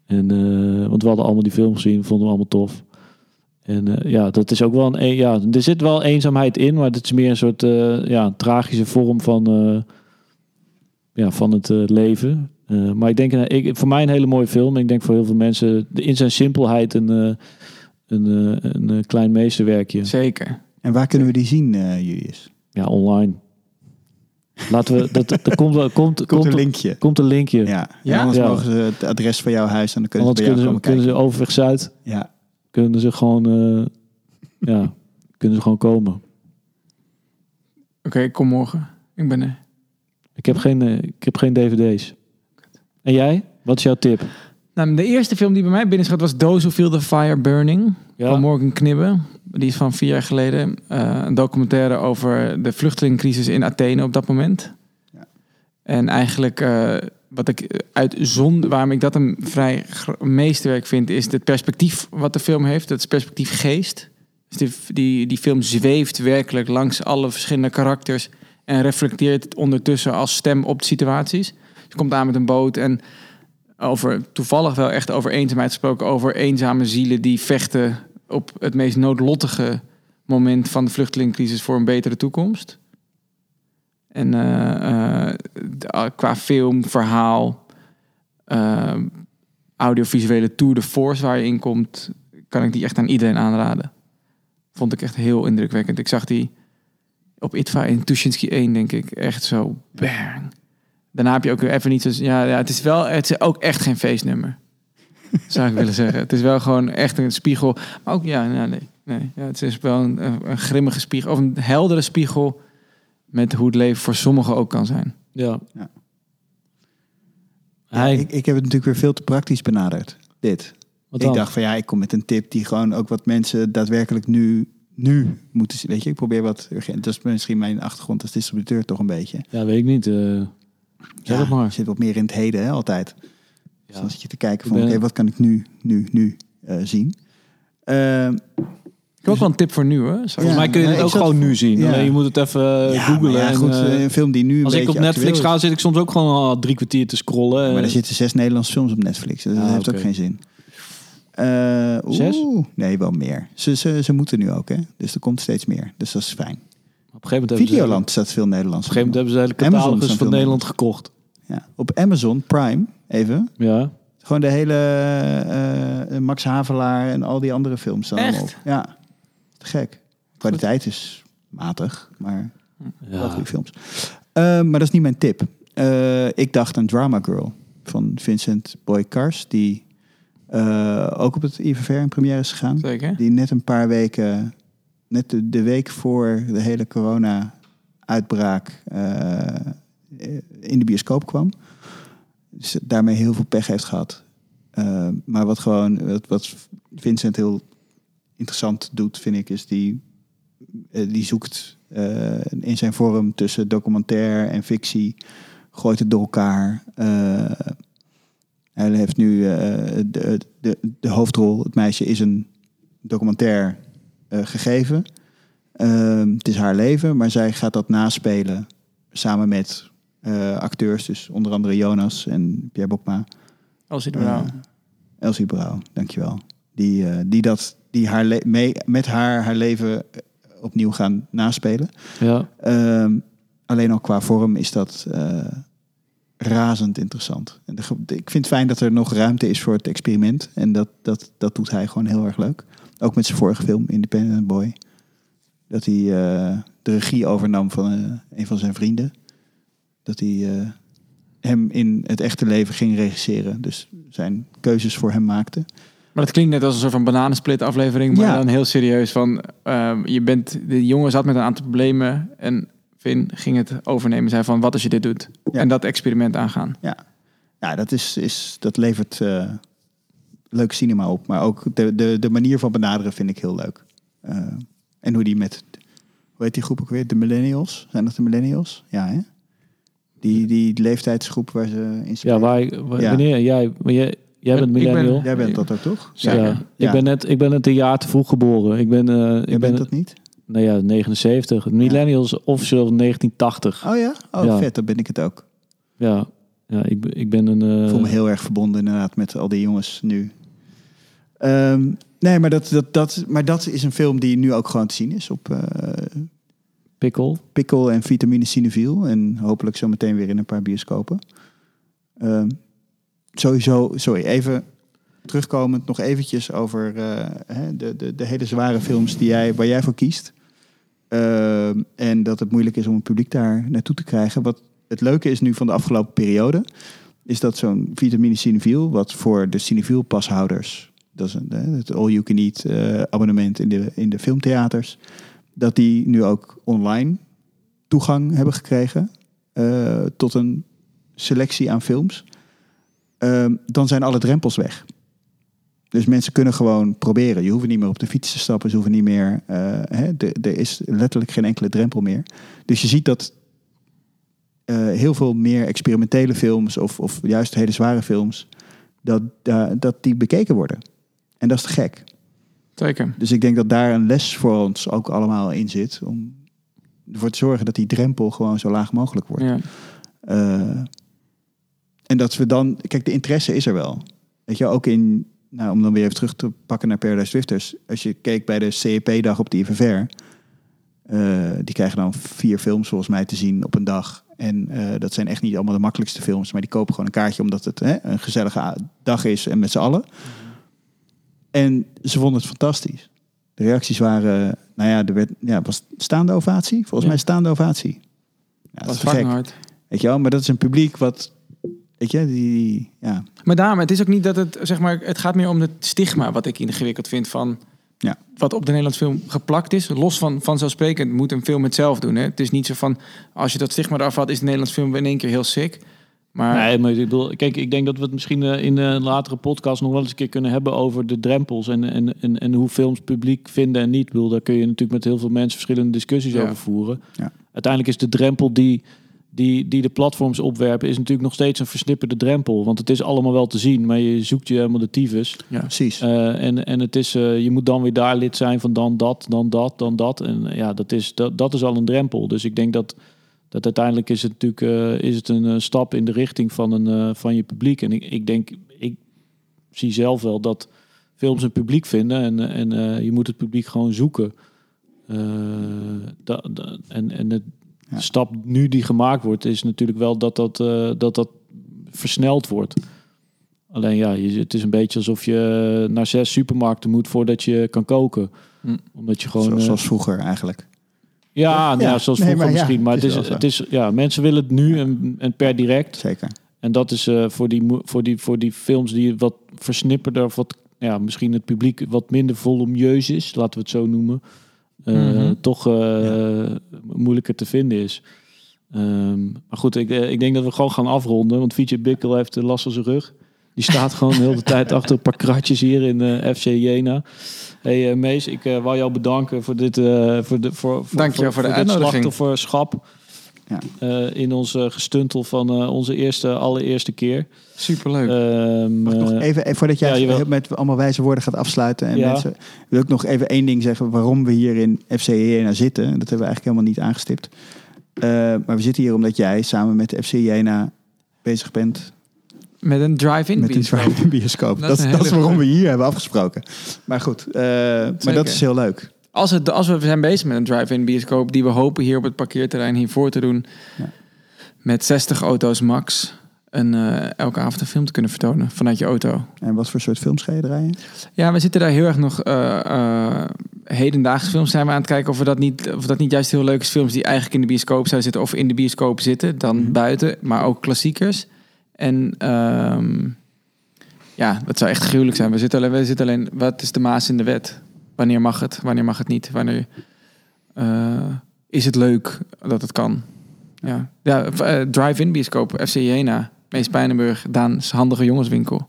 En, want we hadden allemaal die film gezien, vonden we allemaal tof. En ja, dat is ook wel een, ja, er zit wel eenzaamheid in, maar het is meer een soort ja, tragische vorm van, ja, van het eh, leven. Eh, maar ik denk, eh, ik, voor mij een hele mooie film. Ik denk voor heel veel mensen de- in zijn simpelheid een, eh, een, een, klein meesterwerkje. Zeker. En waar kunnen we die zien, eh Julius? Ja, online. Laten we, dat, er komt, komt, Komt komt, een linkje. komt een linkje. Ja, Ja? Anders Ja. mogen ze het adres van jouw huis en dan kunnen ze bij jou kunnen ze, kunnen kijken. ze overweg Zuid, Ja. kunnen ze gewoon, eh, ja, kunnen ze gewoon komen. Oké, kom morgen. Ik ben er. Ik heb geen, eh, ik heb geen dvd's. En jij? Wat is jouw tip? Nou, de eerste film die bij mij binnen was Those Who Feel the Fire Burning. Ja. Van Morgan Knibbe. Die is van vier jaar geleden. Eh, een documentaire over de vluchtelingencrisis in Athene op dat moment. Ja. En eigenlijk eh, wat ik uitzond, waarom ik dat een vrij meesterwerk vind, is het perspectief wat de film heeft. Het is perspectief geest. Dus die, die, die film zweeft werkelijk langs alle verschillende karakters en reflecteert ondertussen als stem op de situaties. Ze komt aan met een boot en over toevallig wel echt over eenzaamheid gesproken, over eenzame zielen die vechten op het meest noodlottige moment van de vluchtelingencrisis voor een betere toekomst. En eh, eh, qua film, verhaal, eh, audiovisuele tour de force waar je in komt, kan ik die echt aan iedereen aanraden. Vond ik echt heel indrukwekkend. Ik zag die op ITVA in Tuschinski 1, denk ik. Echt zo, bang. Daarna heb je ook weer even niet zo... Ja, ja het is wel... Het is ook echt geen feestnummer. [LAUGHS] Zou ik willen zeggen. Het is wel gewoon echt een spiegel. Maar ook, ja, ja, nee. nee ja, het is wel een, een, grimmige spiegel. Of een heldere spiegel met hoe het leven voor sommigen ook kan zijn. Ja. Ja. Hij, Ik, ik heb het natuurlijk weer veel te praktisch benaderd. Dit. wat ik dacht van ja, ik kom met een tip die gewoon ook wat mensen daadwerkelijk nu, nu moeten zien. Weet je, ik probeer wat urgent. Dat is misschien mijn achtergrond als distributeur toch een beetje. Ja, weet ik niet. eh zeg het Je maar. zit wat meer in het heden hè, altijd. Dus Ja. dan zit je te kijken van ben- oké, wat kan ik nu, nu, nu eh, zien? Ehm, Ik heb ook wel een tip voor nu, Volgens mij kun je het ook zat- gewoon nu zien. Ja. Alleen je moet het even eh, ja, googlen. maar ja, en, goed, een film die nu een als ik op Netflix ga, zit ik soms ook gewoon al drie kwartier te scrollen. Maar er zitten zes Nederlandse films op Netflix. Dus dat Ah, heeft ook geen zin. Eh, Zes? oeh, nee, wel meer. Ze, ze, ze moeten nu ook, hè? Dus er komt steeds meer. Dus dat is fijn. Op een gegeven moment hebben ze, Videoland staat veel Nederlands. op een gegeven moment hebben ze de hele Amazon catalogus van Nederland gekocht. Ja. Op Amazon Prime, even. Ja. Gewoon de hele eh, Max Havelaar en al die andere films staan allemaal Echt? op. Ja, te gek. Kwaliteit is matig, maar wel ja. goede films. Eh, maar dat is niet mijn tip. Eh, ik dacht aan Drama Girl van Vincent Boy Cars, die eh, ook op het IVR in première is gegaan. Zeker. Die net een paar weken, net de, de week voor de hele corona-uitbraak eh, in de bioscoop kwam. Dus daarmee heel veel pech heeft gehad. Eh, maar wat gewoon, wat, wat Vincent heel interessant doet, vind ik, is die, die zoekt in zijn vorm tussen documentaire en fictie, gooit het door elkaar. Hij heeft nu eh, de, de, de hoofdrol, het meisje is een documentaire eh, gegeven. Ehm, het is haar leven, maar zij gaat dat naspelen samen met eh, acteurs, dus onder andere Jonas en Pierre Bokma. Als het wel. Eh, Elsie Brouw, dankjewel. Die, eh, die, dat, die haar mee, met haar haar leven opnieuw gaan naspelen. Ja. Ehm, alleen al qua vorm is dat eh, razend interessant. En de ik vind het fijn dat er nog ruimte is voor het experiment. En dat, dat, dat doet hij gewoon heel erg leuk. Ook met zijn vorige film, Independent Boy. Dat hij eh, de regie overnam van eh, een van zijn vrienden. Dat hij eh, hem in het echte leven ging regisseren. Dus zijn keuzes voor hem maakte. Maar dat klinkt net als een soort van bananensplit aflevering, maar Ja. dan heel serieus van je bent de jongen zat met een aantal problemen en Vin ging het overnemen, zei van wat als je dit doet Ja. en dat experiment aangaan. Ja, dat, is, is, dat levert eh, leuk cinema op. Maar ook de, de, de manier van benaderen vind ik heel leuk. Eh, en hoe die met, hoe heet die groep ook weer? De millennials? Zijn dat de millennials? Ja, hè? Die, die leeftijdsgroep waar ze in Ja, spelen. waar, waar- Ja. wanneer jij, maar jij, jij bent ben- millennial. Jij bent dat ook, toch? ja. Ik, Ja. ben net, ik ben net een jaar te vroeg geboren. Ik ben, eh, ik ben bent dat niet? Nou ja, 79. Millennials officieel 1980. Oh ja? Oh, Ja. vet. Dan ben ik het ook. Ja, ja ik, ben- ik ben een... eh, Ik voel me heel erg verbonden inderdaad met al die jongens nu. Ehm, nee, maar dat, dat, dat, maar dat is een film die nu ook gewoon te zien is op eh, pikkel. Pikkel en Vitamine Cineviel. En hopelijk zo meteen weer in een paar bioscopen. Ehm, sowieso, sorry, even terugkomend nog eventjes over eh, de, de, de hele zware films die jij, waar jij voor kiest. Ehm, en dat het moeilijk is om het publiek daar naartoe te krijgen. Wat het leuke is nu van de afgelopen periode, is dat zo'n Vitamine Cineviel, wat voor de Cineviel pashouders, dat is een, het all-you-can-eat eh, abonnement in de, in de filmtheaters, dat die nu ook online toegang hebben gekregen eh, tot een selectie aan films. Ehm, dan zijn alle drempels weg. Dus mensen kunnen gewoon proberen. Je hoeft niet meer op de fiets te stappen. Ze hoeven niet meer. eh, hè, er is letterlijk geen enkele drempel meer. Dus je ziet dat eh, heel veel meer experimentele films of, of juist hele zware films, dat, da- dat die bekeken worden. En dat is te gek. Zeker. Dus ik denk dat daar een les voor ons ook allemaal in zit. Om ervoor te zorgen dat die drempel gewoon zo laag mogelijk wordt. Ja. Eh, en dat we dan, kijk, de interesse is er wel. Weet je, ook in, nou, om dan weer even terug te pakken naar Paradise Drifters. Als je keek bij de CEP-dag op de IVR, eh, die krijgen dan vier films volgens mij te zien op een dag. En eh, dat zijn echt niet allemaal de makkelijkste films, maar die kopen gewoon een kaartje omdat het hè, een gezellige dag is en met z'n allen. En ze vonden het fantastisch. De reacties waren, nou ja, er werd, ja, was staande ovatie. Volgens Ja. mij staande ovatie. Ja, dat Dat is gek. hard. Weet je wel, maar dat is een publiek wat, weet je, die, ja, Maar daarom, het is ook niet dat het, zeg maar, het gaat meer om het stigma wat ik ingewikkeld vind van Ja. wat op de Nederlandse film geplakt is. Los van vanzelfsprekend moet een film het zelf doen. Hè? Het is niet zo van, als je dat stigma eraf had, is de Nederlandse film in één keer heel sick. Maar Nee, maar ik bedoel, kijk, ik denk dat we het misschien eh, in een latere podcast nog wel eens een keer kunnen hebben over de drempels en, en, en, en hoe films publiek vinden en niet. Ik bedoel, daar kun je natuurlijk met heel veel mensen verschillende discussies Ja. over voeren. Ja. Uiteindelijk is de drempel die, die, die de platforms opwerpen, is natuurlijk nog steeds een versnipperde drempel. Want het is allemaal wel te zien, maar je zoekt je helemaal de tyfus. ja. precies. Eh, en, en het is, eh, je moet dan weer daar lid zijn van dan dat, dan dat, dan dat. En eh, ja, dat is, dat, dat is al een drempel. Dus ik denk dat, dat uiteindelijk is het natuurlijk is het een stap in de richting van, een, van je publiek. En ik, ik denk, ik zie zelf wel dat, films een publiek vinden en, en je moet het publiek gewoon zoeken. Da, da- en en de Ja. stap nu die gemaakt wordt, is natuurlijk wel dat dat, eh, dat, dat versneld wordt. Alleen ja, je, het is een beetje alsof je naar zes supermarkten moet voordat je kan koken. Hm. Omdat je gewoon. Zoals, eh, zoals vroeger eigenlijk. ja, nou ja, Ja, zoals nee, vroeger maar ja, misschien. Maar het het is het is, ja, mensen willen het nu en, en per direct. Zeker. En dat is eh, voor, die, voor, die, voor die films die wat versnipperder of wat, ja, misschien het publiek wat minder volumieus is, laten we het zo noemen, Mhm. toch eh, moeilijker te vinden is. Ehm, maar goed, ik, eh, ik denk dat we gewoon gaan afronden, want VJ Bickel heeft last van zijn rug. Die staat [LAUGHS] gewoon de hele tijd achter een paar kratjes hier in eh, FC Jena. Hey Mees, ik eh, wou jou bedanken voor dit, voor de, voor, voor, Dankjewel voor de dit uitnodiging. slachtofferschap. Ja. Eh, in ons eh, gestuntel van eh, onze eerste, allereerste keer. Superleuk. Ehm, Mag ik nog eh, even, even voordat jij ja, met allemaal wijze woorden gaat afsluiten. En Ja. mensen, wil ik nog even één ding zeggen waarom we hier in FC Jena zitten. Dat hebben we eigenlijk helemaal niet aangestipt. Eh, maar we zitten hier omdat jij samen met FC Jena bezig bent met een drive-in met een bioscoop. drive-in bioscoop. Dat Dat, is dat is waarom we hier hebben afgesproken. Maar goed, eh, maar dat is heel leuk. Als, het, als we zijn bezig met een drive-in bioscoop die we hopen hier op het parkeerterrein hiervoor te doen. Ja. Met 60 auto's max. En eh, elke avond een film te kunnen vertonen vanuit je auto. En wat voor soort films ga je draaien? Ja, we zitten daar heel erg nog eh eh, hedendaagse films zijn we aan het kijken of we dat niet of dat niet juist heel leuk is films die eigenlijk in de bioscoop zouden zitten of in de bioscoop zitten dan Mhm. buiten, maar ook klassiekers. En ehm, ja, dat zou echt gruwelijk zijn. We zitten alleen, we zitten alleen, wat is de maas in de wet? Wanneer mag het? Wanneer mag het niet? Wanneer eh, is het leuk dat het kan? Ja, ja eh, drive-in bioscoop, FC Jena, Mees Pijnenburg, Daan's handige jongenswinkel.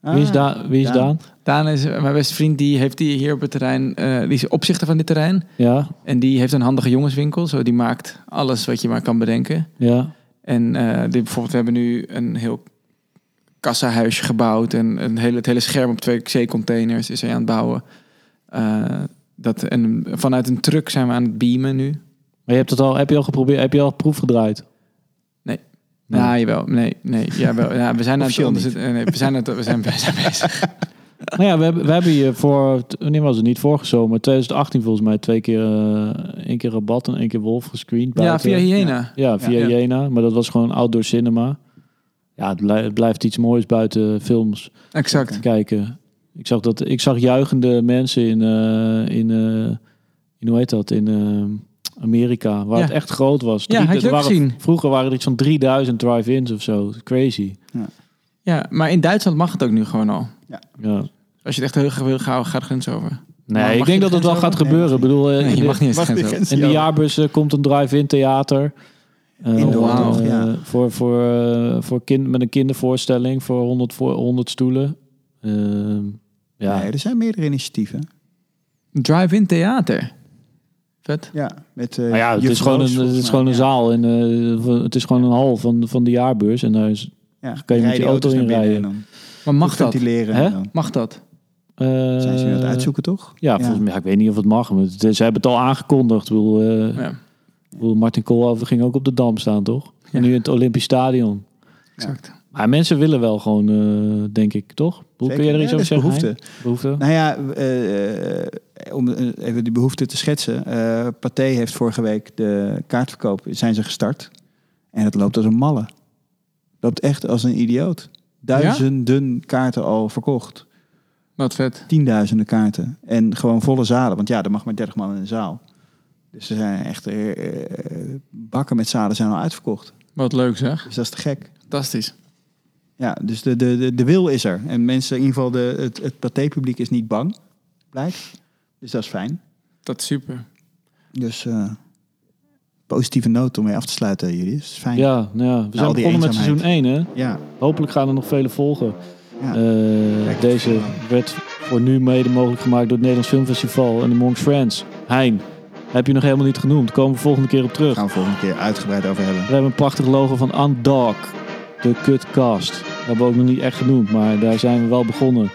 wie is, Ah, Daan? wie is Daan. Daan? Is mijn beste vriend, die heeft die hier op het terrein, eh, die is opzichter van dit terrein. Ja, En die heeft een handige jongenswinkel, zo die maakt alles wat je maar kan bedenken. ja. En eh, dit, bijvoorbeeld, we hebben nu een heel kassahuisje gebouwd en een hele, het hele scherm op twee C-containers is hij aan het bouwen. Eh, dat, en vanuit een truck zijn we aan het beamen nu. Maar je hebt het al, heb je al geprobeerd, heb je al proef gedraaid? Nee. Nee. Nou, jawel. Nee, nee. Ja, wel, ja, we zijn aan het onderzoeken. eh, Nee, we zijn, het, we zijn, we [LAUGHS] zijn bezig. Nou ja, we hebben, we hebben hier voor, wanneer was het niet, vorige zomer, 2018 volgens mij, twee keer, eh één keer Rabat en één keer Wolf gescreend. Ja, via Hyena. Ja, via Ja. Jena, maar dat was gewoon outdoor cinema. Ja, het, blij- het blijft iets moois buiten films Exact. te kijken. Ik zag, dat, ik zag juichende mensen in, eh, in, eh, in, hoe heet dat, in eh, Amerika, waar Ja. het echt groot was. Ja, had je er ook waren, gezien. Vroeger waren er iets van 3000 drive-ins of zo. Crazy. Ja, maar in Duitsland mag het ook nu gewoon al. Ja. Als je het echt heel graag wil, ga, ga de grens over. Nee, ik denk de dat het wel gaat gebeuren. Ik bedoel, eh, Nee, je de- mag niet eens grens grens- In de Ja. jaarbus eh, komt een drive-in theater. Indoor ja. Voor, voor, voor kind, met een kindervoorstelling voor 100, voor 100 stoelen. Ja. Nee, er zijn meerdere initiatieven. Drive-in theater. Vet. Ja, met, eh, Maar ja, het Juf is gewoon een, het is gewoon een Ja. zaal. En, eh, het is gewoon een hal van, van de jaarbeurs. En daar is, Ja, kan je met rijden je auto auto's naar binnen inrijden. en dan Maar mag dat? Mag dat? eh, zijn ze nu aan het uitzoeken, toch? Ja, volgens mij, ja, ik weet niet of het mag. Maar het, ze hebben het al aangekondigd. Ik bedoel, eh, Ja, ik bedoel, Martin Koolhoven ging ook op de Dam staan, toch? En nu in het Olympisch Stadion. exact. Maar mensen willen wel gewoon, eh, denk ik, toch? Hoe kun je er iets Ja, over dat is zeggen? behoefte. Behoefte? Nou ja, eh, eh, om even die behoefte te schetsen. eh Pathé heeft vorige week de kaartverkoop, zijn ze gestart. En het loopt als een malle. Loopt echt als een idioot. Duizenden kaarten al verkocht. Wat vet. Tienduizenden kaarten. En gewoon volle zalen. Want ja, er mag maar 30 man in de zaal. Dus er zijn echt bakken met zalen zijn al uitverkocht. Wat leuk zeg. Dus dat is te gek. Fantastisch. Ja, dus de, de, de, de wil is er. En mensen, in ieder geval de, het, het pathé-publiek is niet bang. Blijkt. Dus dat is fijn. Dat is super. Dus eh, positieve noot om mee af te sluiten, jullie. Dat is fijn. Ja, nou ja, we zijn begonnen met seizoen 1, hè? Ja, Hopelijk gaan er nog vele volgen. ja. Eh, Kijk, deze werd voor nu mede mogelijk gemaakt door het Nederlands Filmfestival en de Monks Friends. Hein, heb je nog helemaal niet genoemd. Komen we volgende keer op terug. Daar gaan we volgende keer uitgebreid over hebben. We hebben een prachtig logo van Undog, de Cutcast. Dat hebben we ook nog niet echt genoemd, maar daar zijn we wel begonnen.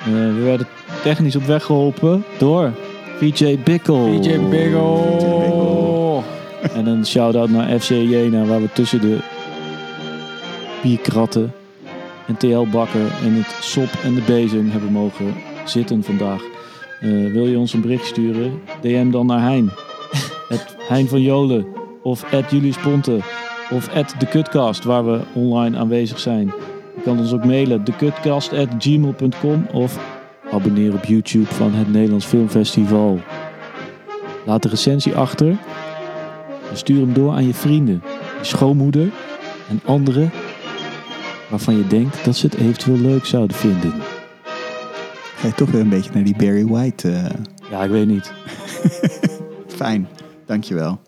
Eh, we werden technisch op weg geholpen door VJ Bickel. PJ Biggle. En een shout-out naar FC Jena, waar we tussen de bierkratten en TL Bakker en het sop en de bezem hebben mogen zitten vandaag. Eh, wil je ons een bericht sturen? DM dan naar Hein. [LAUGHS] Het Hein van Jolen. Of Julius Ponte. Of de Kutcast, waar we online aanwezig zijn. Je kan ons ook mailen, thekutcast.gmail.com of abonneer op YouTube van het Nederlands Filmfestival. Laat de recensie achter en stuur hem door aan je vrienden, je schoonmoeder en anderen waarvan je denkt dat ze het eventueel leuk zouden vinden. Ga je toch weer een beetje naar die Barry White? eh, Ja, ik weet niet. [LAUGHS] Fijn, dankjewel.